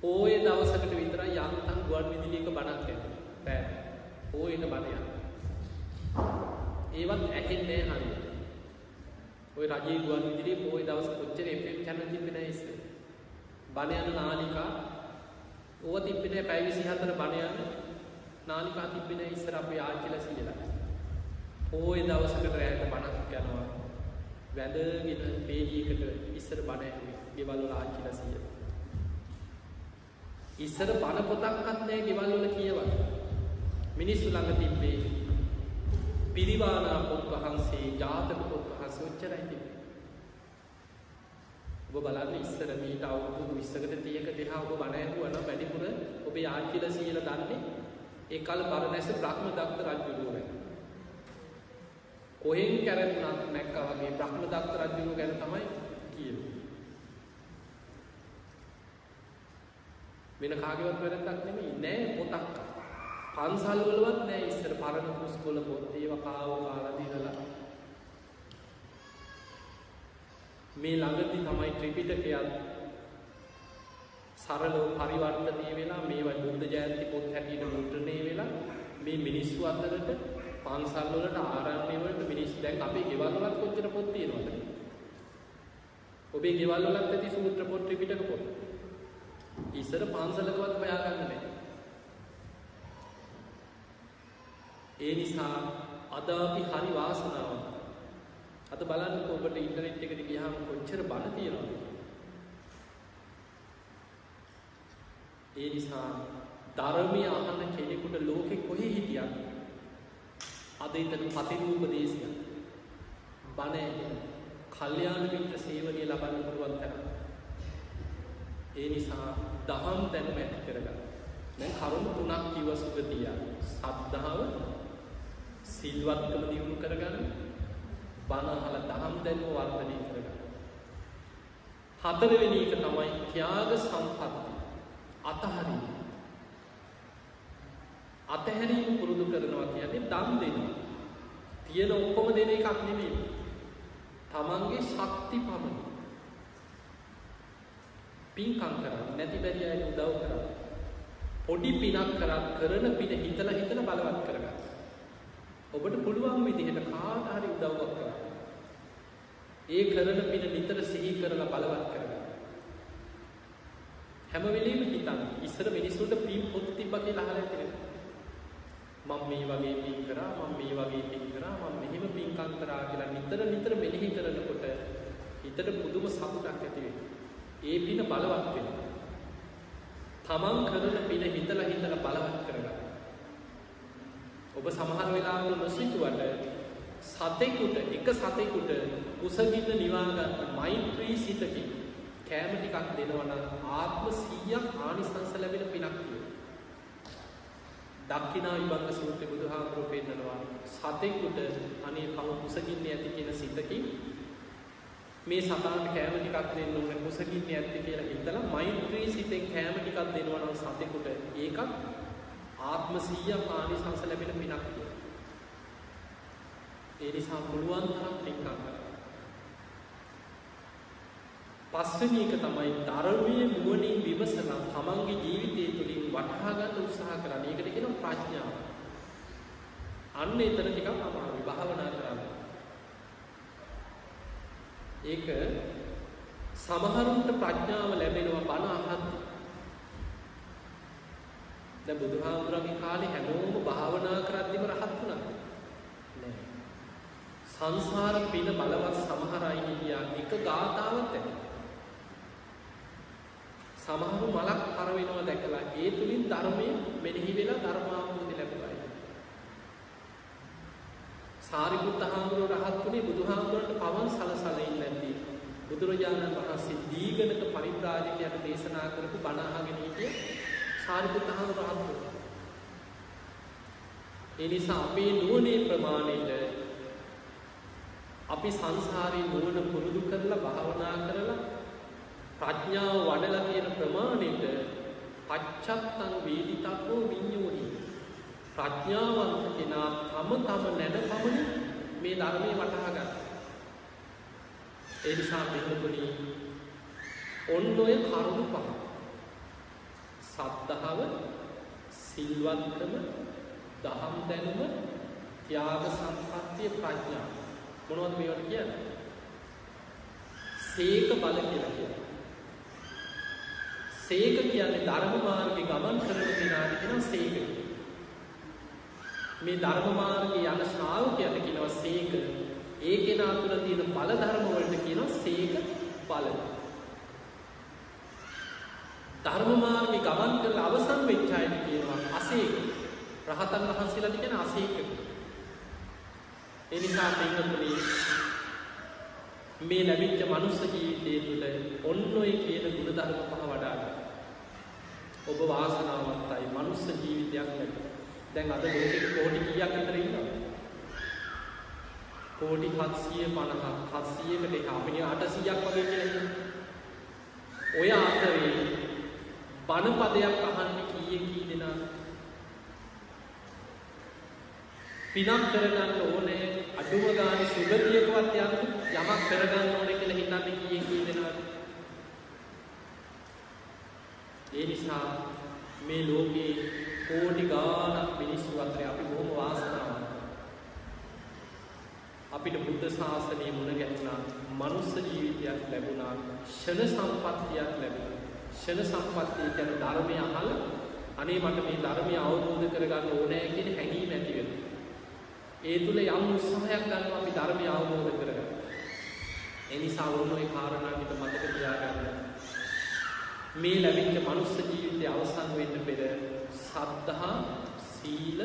පෝය දවසකට විතර යන්තන් ගුවන් විදිලියක බණක් ඇත පෑ පෝයට බණයක් ඒවත් ඇහෙන්නේ හරි ඔය රජයේ ගුවන් විදිලිය පෝය දවස කොච්චර FM channel තිබ්බේ නැහැ ඉස්සර. බණ යන නාලිකා. ඕව තිබ්බේ නැහැ පැය 24 බණ යන නාලිකා තිබ්බේ නැහැ ඉස්සර අපේ ආච්චිලා සීයලා පෝය දවසකට රැයට බණක් යනවා. වැදගෙන පේජියකට ඉස්සර බණ ඇහුවේ ගෙවල් වල ආච්චිලා සීයලා ඉස්සර බණ පොතක්වත් නෑ ගෙවල් වල කියවන්න. මිනිස්සු ළඟ තිබ්බේ පිරිවානා පොත් වහන්සේ, ජාතක පොත් වහන්සේ ඔච්චරයි තිබ්බේ. ඔබ බලන්න ඉස්සර මීට අවුරුදු 20කට 30කට එහා ඔබ බණ ඇහුවා නම් වැඩිපුර ඔබේ ආච්චිලා සීලා දන්නේ ඒ කල බරණැස බ්‍රහ්ම දත්ත රජුගේ ගැන. කොහෙන් කැරෙන්නත් නැක්කා වගේ බ්‍රහ්ම දත්ත රජුගේ ගැන තමයි කියන්නේ. වෙන කාගේවත් වැරද්දක් නෙමෙයි. නෑ පොතක්. පන්සල් වලවත් නෑ ඉස්සර පරණ පුස්කොළ පොත්. ඒවා කාව කාලා දිනලා. මේ ළඟදී තමයි ත්‍රිපිටකයත් සරලව පරිවර්තනය වෙලා මේවා බුද්ධ ජයන්ති පොත් හැටියට මුද්‍රණය වෙලා මේ මිනිස්සු අතරට පන්සල් වලට ආරණ්‍ය වලට මිනිස්සු දැන් අපේ ගෙවල් වලත් කොච්චර පොත් තියෙනවද ඔබේ ගෙවල් වලත් ඇති සූත්‍ර පොත් ත්‍රිපිටක පොත් ඉස්සර පන්සලකවත් හොයාගන්න නැහැ. ඒ නිසා අද අපි හරි වාසනාවන්ත. අද බලන්නකෝ ඔබට ඉන්ටර්නෙට් එකට ගියාම කොච්චර බණ තියෙනවද ඒ නිසා ධර්මය අහන කෙනෙකුට ලෝකෙ කොහේ හිටියත් අද ඉතන පතිරූප දේශය බණ කල්යාණ මිත්‍ර සේවනය ලබන්න පුළුවන් තරම් ඒ නිසා දහම් දැනුම ඇති කරගන්න. දැන් කරුණු තුනක් කිව්ව සුගතිය. සද්ධාව, සිල්වත්කම දියුණු කරගන්න, බණ අහලා දහම් දැනුම වර්ධනය කරගන්න. හතරවෙනි එක තමයි ත්‍යාග සම්පatti අතහරින්න. අතහැරීම පුරුදු කරනවා කියන්නේ දන් දෙනවා. තියෙන ඔක්කොම දෙන එකක් නෙමෙයි. තමන්ගේ ශක්ති පමණ. පින්කම් කරන්න නැති බැරි අයට උදව් කරන්න. පොඩි පිනක් කරත් කරන පින හිතලා හිතලා බලවත් කරගන්න. ඔබට පුළුවන් විදිහට කාට හරි උදව්වක් කරන්න. ඒ කරන පින නිතර සිහි කරලා බලවත් කරගන්න. හැම වෙලෙම හිතන්න. ඉස්සර මිනිස්සුන්ට පින් පොත් තිබ්බ කියලා අහලා තියෙනවා. මම මේ වගේ පින් කරා මම මේ වගේ පින් කරා මම මෙහෙම පින්කම් කරා කියලා නිතර නිතර මෙනෙහි කරනකොට හිතට පුදුම සතුටක් ඇති වෙනවා. ඒ පින බලවත් වෙනවා. තමන් කරන පින හිතලා හිතලා බලවත් කරගන්න. ඔබ සමහර වෙලාවල නොසිතුවට සතෙකුට එක සතෙකුට කුසගින්න නිවා ගන්න මෛත්‍රී සිතකින් කෑම ටිකක් දෙනවා නම් ආත්ම 100ක් ආනිසංස ලැබෙන පිනක් කියනවා. දක්ඛිනා විභංග සූත්‍රයේ බුදුහාමුදුරුවෝ පෙන්නනවා සතෙකුට අනේ කව කුසගින්නේ ඇති කියන සිතකින් මේ සතාට කෑම ටිකක් දෙන්න ඕනේ කුසගින්නේ ඇති කියලා හිතලා මෛත්‍රී සිතෙන් කෑම ටිකක් දෙනවා නම් සතෙකුට ඒකත් ආත්ම 100ක් ආනිසංස ලැබෙන පිනක් කියලා. ඒ නිසා පුළුවන් තරම් පින්කම් කරන්න. පස්වෙනි එක තමයි ධර්මයේ නුවණින් විමසලා තමන්ගේ ජීවිතය තුළින් වටහා ගන්න උත්සාහ කරන්න. ඒකට කියනවා ප්‍රඥාව. අන්න එතන ටිකක් අමාරුයි භාවනා කරන්න. ඒක සමහරුන්ට ප්‍රඥාව ලැබෙනවා බණ අහද්දී. දැන් බුදුහාමුදුරන්ගේ කාලේ හැමෝම භාවනා කරද්දිම රහත් වුණා. නෑ. සංසාර පින බලවත් සමහර අය හිටියා එක ගාතාවක් ඇති. සමහරු මලක් පර වෙනවා දැකලා ඒ තුලින් ධර්මයේ මෙනෙහි වෙලා ධර්මාවබෝධය ලැබුවා. සාරිපුත්ත හාමුදුරුවෝ රහත් වුණේ බුදුහාමුදුරන්ට පවන් සලසලා ඉන්නදී බුදුරජාණන් වහන්සේ දීගණක පරිබ්‍රාජකයන්ට දේශනා කරපු බණ අහගෙන හිටිය සාරිපුත්ත හාමුදුරුවෝ රහත් වුණා. ඒ නිසා අපේ නුවණේ ප්‍රමාණයට අපි සංසාරේ නුවණ පුරුදු කරලා භාවනා කරලා ප්‍රඥාව වඩලා තියෙන ප්‍රමාණයට පච්චත්තං වේදිතබ්බෝ විඤ්ඤෝහි ප්‍රඥාවන්ත කෙනා තම තම නැන පමණින් මේ ධර්මයේ වටහා ගන්න. ඒ නිසා බින්දුනි ඔන්න ඔය කරුණු පහ. සද්ධාව, සිල්වත්කම, දහම් දැනුම, ත්‍යාග සම්පත්තිය ප්‍රඥාව. මොනවද මේවට කියන්නේ? සීක බල කියලා කියනවා. සේක කියන්නේ ධර්ම මාර්ගේ ගමන් කරන කෙනාට කියනවා සේක මේ ධර්ම මාර්ගේ යන ශ්‍රාවකයන්ට කියනවා සේක. ඒ කෙනා තුළ තියෙන බල ධර්ම වලට කියනවා සේක බල. ධර්ම මාර්ගේ ගමන් කරලා අවසන් වෙච්ච අයට කියනවා අසේක. රහතන් වහන්සේලාට කියන අසේක. ඒ නිසා පින්වතුනි මේ ලැබිච්ච මනුස්ස ජීවිතය තුළ ඔන්න ඔය කියන ගුණධර්ම පහ වඩා ගන්න. ඔබ වාසනාවන්තයි මනුස්ස ජීවිතයක් ලැබෙනවා. දැන් අද ලෝකෙ කෝටි කීයක් විතර ඉන්නවද? කෝටි 750ක් 700කට එක අපිට 800ක් වගේ කියලා ඉන්නවා. ඔය අතරේ බණ පදයක් අහන්නේ කීයේ කී දෙනාද? පිනක් කරගන්න ඕනේ අඩුම ගානේ සුගතියකවත් යන්න යමක් කරගන්න ඕනේ කියලා හිතන්නේ කීයේ කී දෙනාද? ඒ නිසා මේ ලෝකේ කෝටි ගාණක් මිනිස්සු අතරේ අපි බොහොම වාසනාවන්තයි. අපිට බුද්ධ ශාසනය මුණ ගැහුණා, මනුස්ස ජීවිතයක් ලැබුණා, ෂණ සම්පත්තියක් ලැබුණා. ෂණ සම්පත්තිය කියන්නේ ධර්මය අහලා අනේ මට මේ ධර්මය අවබෝධ කරගන්න ඕනේ කියන හැඟීම ඇති වෙනවා. ඒ තුල යම් උත්සාහයක් ගන්නවා අපි ධර්මය අවබෝධ කරගන්න. ඒ නිසා වුණ ওই කාරණා ටික මතක තියාගන්න. මේ ලැබිච්ච මනුස්ස ජීවිතය අවසන් වෙන්න පෙර සද්ධා, සීල,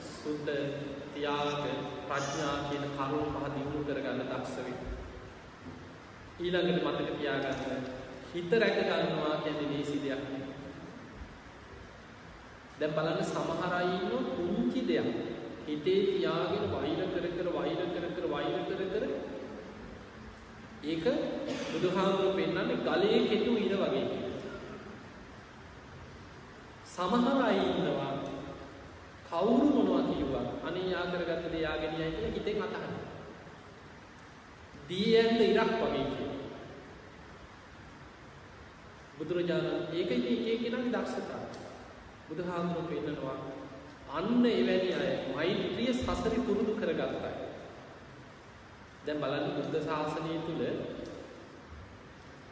සුත, ත්‍යාග, ප්‍රඥා කියන කරුණු පහ දිනු කරගන්න දක්ෂ වෙන්න. ඊළඟට මතක තියාගන්න හිත රැක ගන්නවා කියන්නේ ලේසි දෙයක් නෙවෙයි. දැන් බලන්න සමහර අය ඉන්න කුංචි දෙයක් හිතේ තියාගෙන වෛර කර කර වෛර කර කර වෛර කර කර ඒක බුදුහාමුදුරුවෝ පෙන්වන්නේ ගලේ කෙටු ඉර වගේ සමහර අය ඉන්නවා කවුරු මොනවා කිව්වත් අනේ යා කරගත්ත දේ යාගෙනියයි කියලා හිතෙන් අතහරින. දී ඇන්ද ඉරක් වගේ කියනවා. බුදුරජාණන් ඒක ඉතින් එක එක්කෙනාගේ දක්ෂතාව. බුදුහාමුදුරුවෝ පෙන්නනවා අන්න එවැනි අය මෛත්‍රිය සසරි පුරුදු කරගත්තා. දැන් බලන්න බුද්ධ ශාසනය තුල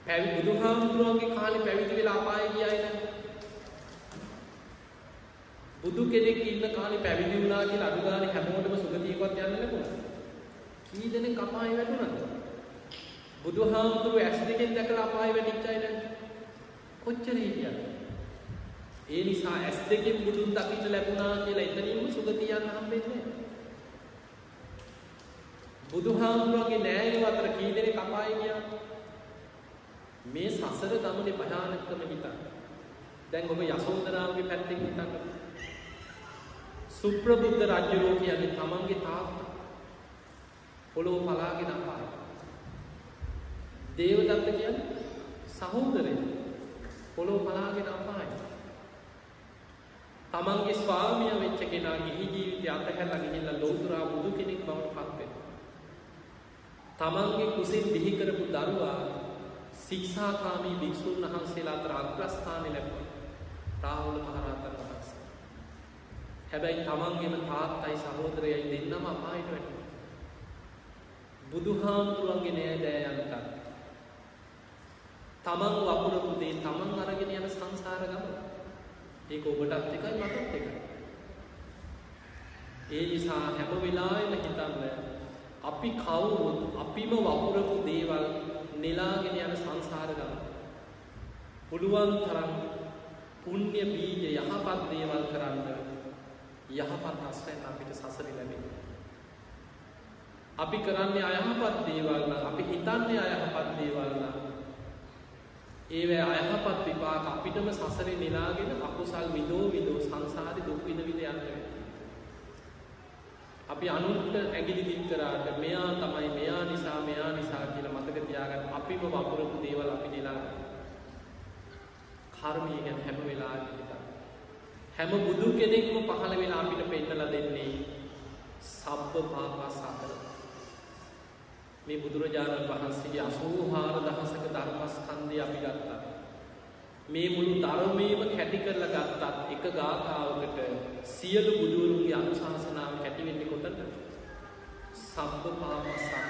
පැවි බුදුහාමුදුරුවන්ගේ කාලේ පැවිදි වෙලා අපායේ ගියයි නේද? බුදු කෙනෙක් ඉන්න කාලේ පැවිදි වුණා කියලා අඩු ගානේ හැමෝටම සුගතියකවත් යන්න ලැබුණා. කී දෙනෙක් අපායේ වැටුණාද? බුදුහාමුදුරුවෝ ඇස් දෙකෙන් දැකලා අපායේ වැටිච්ච අය නේද? කොච්චර හිටියද? ඒ නිසා ඇස් දෙකෙන් බුදුන් දකින්න ලැබුණා කියලා එතනින්ම සුගතිය යන්න හම්බෙන්නේ නැහැ. බුදුහාමුදුරුවන්ගේ නෑයෝ අතර කී දෙනෙක් අපායේ ගියා? මේ සසර ගමනේ භයානකම හිතන්න. දැන් ඔබ යසෝදරාවගේ පැත්තෙන් හිතන්න. සුප්‍රබුද්ධ රජුරෝ කියන්නේ තමන්ගේ තාත්තා පොළොව පලාගෙන අපාය. දේවදත්ත කියන්නේ සහෝදරය පොළොව පලාගෙන අපාය. තමන්ගේ ස්වාමියා වෙච්ච කෙනා ගිහි ජීවිතය අතහැරලා ගිහිල්ලා ලෞතර බුදු කෙනෙක් බවට පත් වෙනවා. තමන්ගේ කුසින් බිහි කරපු දරුවා ශික්ෂාකාමී භික්ෂුන් වහන්සේලා අතර අග්‍රස්ථානෙ ලැබුවා. රාහුල මහරහතන් වහන්සේ. හැබැයි තමන්ගේම තාත්තයි සහෝදරයයි දෙන්නම අපායට වැටුණා. බුදුහාමුදුරන්ගේ නෑදෑයන්ට තමන් වපුරපු දේ තමන් අරගෙන යන සංසාර ගමන. ඒක ඔබටත් එකයි මටත් එකයි. ඒ නිසා හැම වෙලාවෙම හිතන්න අපි කවුරුත් අපිම වපුරපු දේවල් නෙලාගෙන යන සංසාර ගමන. පුළුවන් තරම් පුණ්‍ය බීජ යහපත් දේවල් කරන්න යහපත් අස්වැන්න අපිට සසර ලැබෙනවා. අපි කරන්නේ අයහපත් දේවල් නම් අපි හිතන්නේ අයහපත් දේවල් නම් ඒවැ අයහපත් විපාක අපිටම සසරේ නෙලාගෙන අකුසල් විදෝ විදෝ සංසාරේ දුක් විඳ විඳ යන්න වෙනවා. අපි අනුන්ට ඇගිලි දික් කරාට මෙයා තමයි මෙයා නිසා මෙයා නිසා කියලා මතක තියාගන්න අපිම වපුරපු දේවල් අපි නෙලා කර්මය ගැන හැම වෙලාවෙම හිතන්න. හැම බුදු කෙනෙක්ම පහළ වෙලා අපිට පෙන්නලා දෙන්නේ සබ්බ පාපසතර. මේ බුදුරජාණන් වහන්සේගේ 84 දහසක ධර්මස්කන්ධය අපි ගත්තා. මේ මුළු ධර්මයේම කැටි කරලා ගත්තත් එක ගාථාවකට සියලු බුදුරුන්ගේ අනුශාසනාව කැටි වෙන්නේ කොතනද? සබ්බ පාපසතර.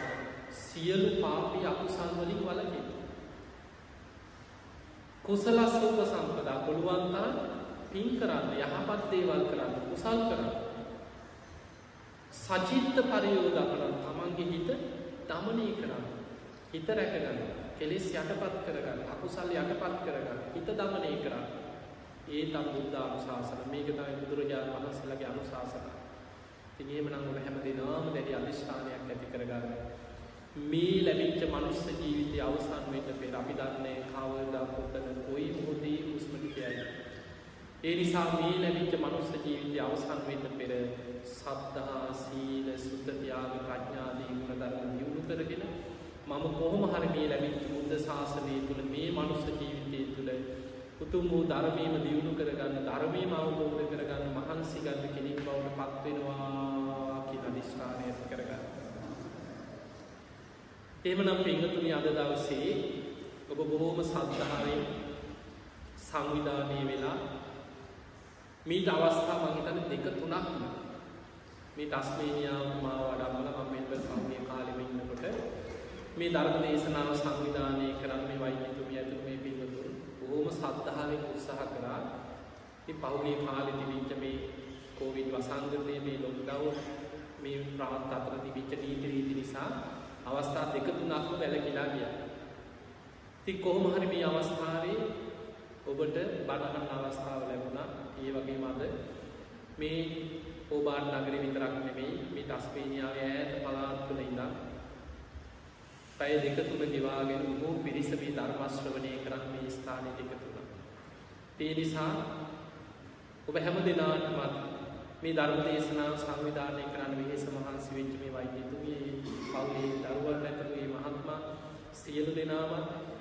සියලු පාපී අකුසල් වලින් වළකින්න. කුසලස්ස උපසම්පදා පුළුවන් තරම් පින් කරන්න, යහපත් දේවල් කරන්න, කුසල් කරන්න. සචිත්ත පරියෝදකරන් තමන්ගේ හිත දමනය කරන්න. හිත රැකගන්න. කෙලෙස් යටපත් කරගන්න. අකුසල් යටපත් කරගන්න. හිත දමනය කරන්න. ඒ තම බුද්ධ අනුශාසන. මේක තමයි බුදුරජාණන් වහන්සේලාගේ අනුශාසන. ඉතින් එහෙමනම් ඔබ හැම දිනම දැඩි අධිෂ්ඨානයක් ඇති කරගන්න. මේ ලැබිච්ච මනුස්ස ජීවිතය අවසන් වෙන්න පෙර අපි දන්නේ කවදා කොතන කොයි මොහොතේ හුස්ම ටිකයි. ඒ නිසා මේ ලැබිච්ච මනුස්ස ජීවිතය අවසන් වෙන්න පෙර සද්ධා සීල සුද්ධ ත්‍යාග ප්‍රඥා ආදී ගුණ ධර්ම දියුණු කරගෙන මම කොහොම හරි මේ ලැබිච්ච බුද්ධ ශාසනය තුල මේ මනුස්ස ජීවිතය තුල උතුම් වූ ධර්මයේම දියුණු කරගන්න ධර්මයේම අවබෝධ කරගන්න මහන්සි ගන්න කෙනෙක් බවට පත් වෙනවා කියන අදිස්ථානය ඇති කරගන්න. එහෙමනම් පින්වතුනි අද දවසේ ඔබ බොහෝම සද්ධාවෙන් සංවිධානය වෙලා මීට අවස්ථා මං හිතන්නේ දෙක තුනක් මේ ටස්මේනියාව මාව වඩම්මලා මම මෙල්බර්න් කවුන්ටි කාලෙම ඉන්නකොට මේ ධර්ම දේශනාව සංවිධානය කරන්න මේ වෛද්‍යතුමිය ඇතුළු මේ පින්වතුන් බොහොම සද්ධාවෙන් උත්සාහ කරා. ඉතින් පහුගිය කාලේ තිබිච්ච මේ කොවිඩ් වසංගතයේ මේ ලොක්ඩවුන් මේ ප්‍රාන්ත අතර තිබිච්ච නීති රීති නිසා අවස්ථා දෙක තුනක්ම වැළකීලා ගියා. ඉතින් කොහොම හරි මේ අවස්ථාවේ ඔබට බණහන් අවස්ථාව ලැබුණා. ඒ වගේම අද මේ ඕබාන් නගරේ විතරක් නෙමෙයි මේ ටස්මේනියාවේ ඈත පළාත් වල ඉඳන් පැය දෙක තුන ගෙවාගෙන බොහෝ පිරිස මේ ධර්ම ශ්‍රවණය කරන් මේ ස්ථානෙට එකතු වුණා. ඒ නිසා ඔබ හැම දිනාටම මේ ධර්ම දේශනාව සංවිධානය කරන්න වෙහෙස මහන්සි වෙච්ච මේ වෛද්‍යතුමිය පවුලේ දරුවන් ඇතුළු මේ මහත්මයා සියලු දෙනාමත්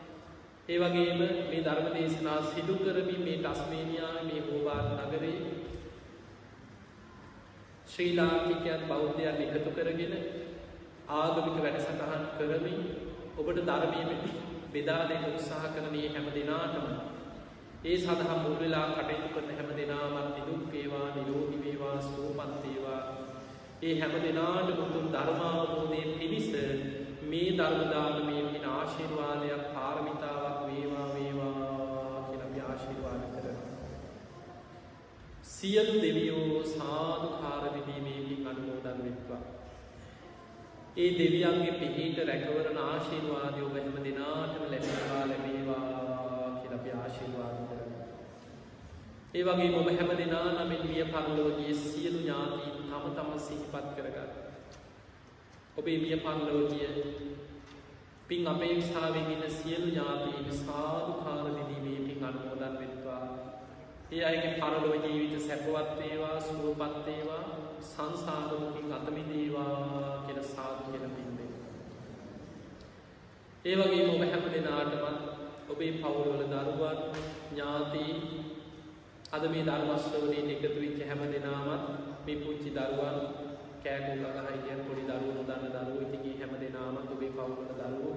ඒ වගේම මේ ධර්ම දේශනා සිදු කරමින් මේ ටස්මේනියාව මේ හෝබාර් නගරේ ශ්‍රී ලාංකිකයන් බෞද්ධයන් එකතු කරගෙන ආගමික වැඩසටහන් කරමින් ඔබට ධර්මය බෙදා දෙන්න උත්සාහ කරනයේ හැම දෙනාටම ඒ සඳහා මුල් වෙලා කටයුතු කරන හැම දෙනාමත් නිදුක් වේවා නිරෝගී වේවා සුවපත් වේවා. ඒ හැම දෙනාට මුතුන් ධර්මාවබෝධය පිණිස මේ ධර්ම දානමේ පින ආශිර්වාදයක් සියලු දෙවියෝ සාධකාර විදීමේ පින් අනුමෝදන් වෙත්වා ඒ දෙවියන්ගේ පිහිට රැකවරණ ආශිර්වාදය ඔබ හැම දෙනාටම ලැබේවා ලැබේවා කියලා අපි ආශිර්වාද කරනවා. ඒ වගේම ඔබ හැම දෙනා නමින් මිය පරලෝකයේ සියලු ඥාතීන් තම තම සිහිපත් කරගන්න. ඔබේ මිය පරලෝකීය පින් අපේක්ෂාවෙන් ඉන්න සියලු ඥාතීන් සාදුකාර දිදීමේ පින් අනුමෝදන් වෙත්වා. ඒ අයගේ පරලොව ජීවිත සැපවත් වේවා සුවපත් වේවා සංසාර දුකින් අත මිදේවා කියලා සාදු කියලා පින් දෙන්න. ඒ වගේම ඔබ හැම දෙනාටමත් ඔබේ පවුල්වල දරුවන් ඥාතීන් අද මේ ධර්මශ්‍රවණයෙන් එකතු වෙච්ච හැම දෙනාමත් මේ පුංචි දරුවන් කෑකෝ ගහයි කියන පොඩි දරුවෝ නොදන්න දරුවෝ ඉතින් හැම දෙනාමත් ඔබේ පවුල්වල දරුවෝ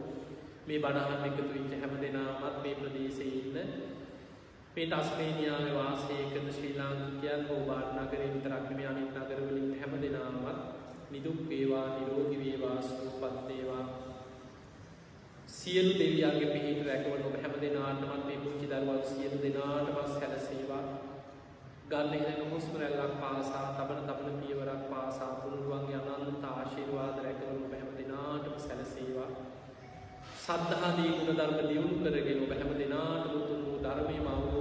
මේ බණහන් එකතු වෙච්ච හැම දෙනාමත් මේ ප්‍රදේශයේ ඉන්න මේ ටස්මේනියාවේ වාසය කරන ශ්‍රී ලාංකිකයන් හෝබාට් නගරේ විතරක් නෙමෙයි අනිත් නගරවලින් හැම දෙනාමත් නිදුක් වේවා නිරෝගී වේවා සුවපත් වේවා. සියලු දෙවියන්ගේ පිහිට රැකවන ඔබ හැම දෙනාටමත් මේ පුංචි දරුවන් සියලු දෙනාටම සැලසේවා. ගන්න ඉගෙන හුස්ම රැල්ලක් පාසා තබන තබන පියවරක් පාසා තුනුරුවන්ගේ අනන්ත ආශිර්වාද රැකවන ඔබ හැම දෙනාටම සැලසේවා. සද්ධාදී ගුණ ධර්ම දියුණු කරගෙන ඔබ හැම දෙනාටම උතුම් වූ ධර්මයම අවබෝධ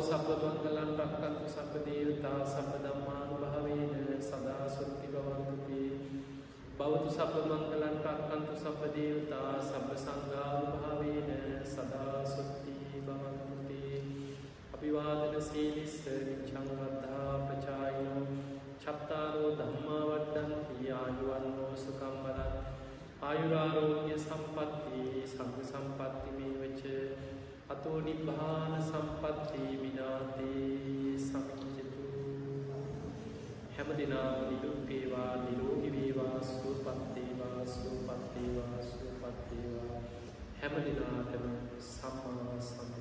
බෞද්ධ සබ්බ මංගලන් රක්කන්තු සබ්බ දේවතා සබ්බ ධම්මානුභාවේන සදා සුත්ති භවන්තුති. බෞද්ධ සබ්බ මංගලන් රක්කන්තු සබ්බ දේවතා සබ්බ සංඝානුභාවේන සදා සුත්ති භවන්තුති. අභිවාදන සීලිස්ස නිච්ඡං වද්ධා පචායිනෝ චත්තාරෝ ධම්මා වඩ්ඩන්ති ආයුවන්නෝ සුඛං බලං ආයුරාරෝග්‍ය සම්පatti සංඝ සම්පatti මේවච අතෝ නිබ්බාන සම්පත්ති විනාතේ සමිච්චතු හැම දිනාම නිදුක් වේවා නිරෝගී වේවා සුවපත් වේවා සුවපත් වේවා සුවපත් වේවා හැම දිනාටම සම්මා සම්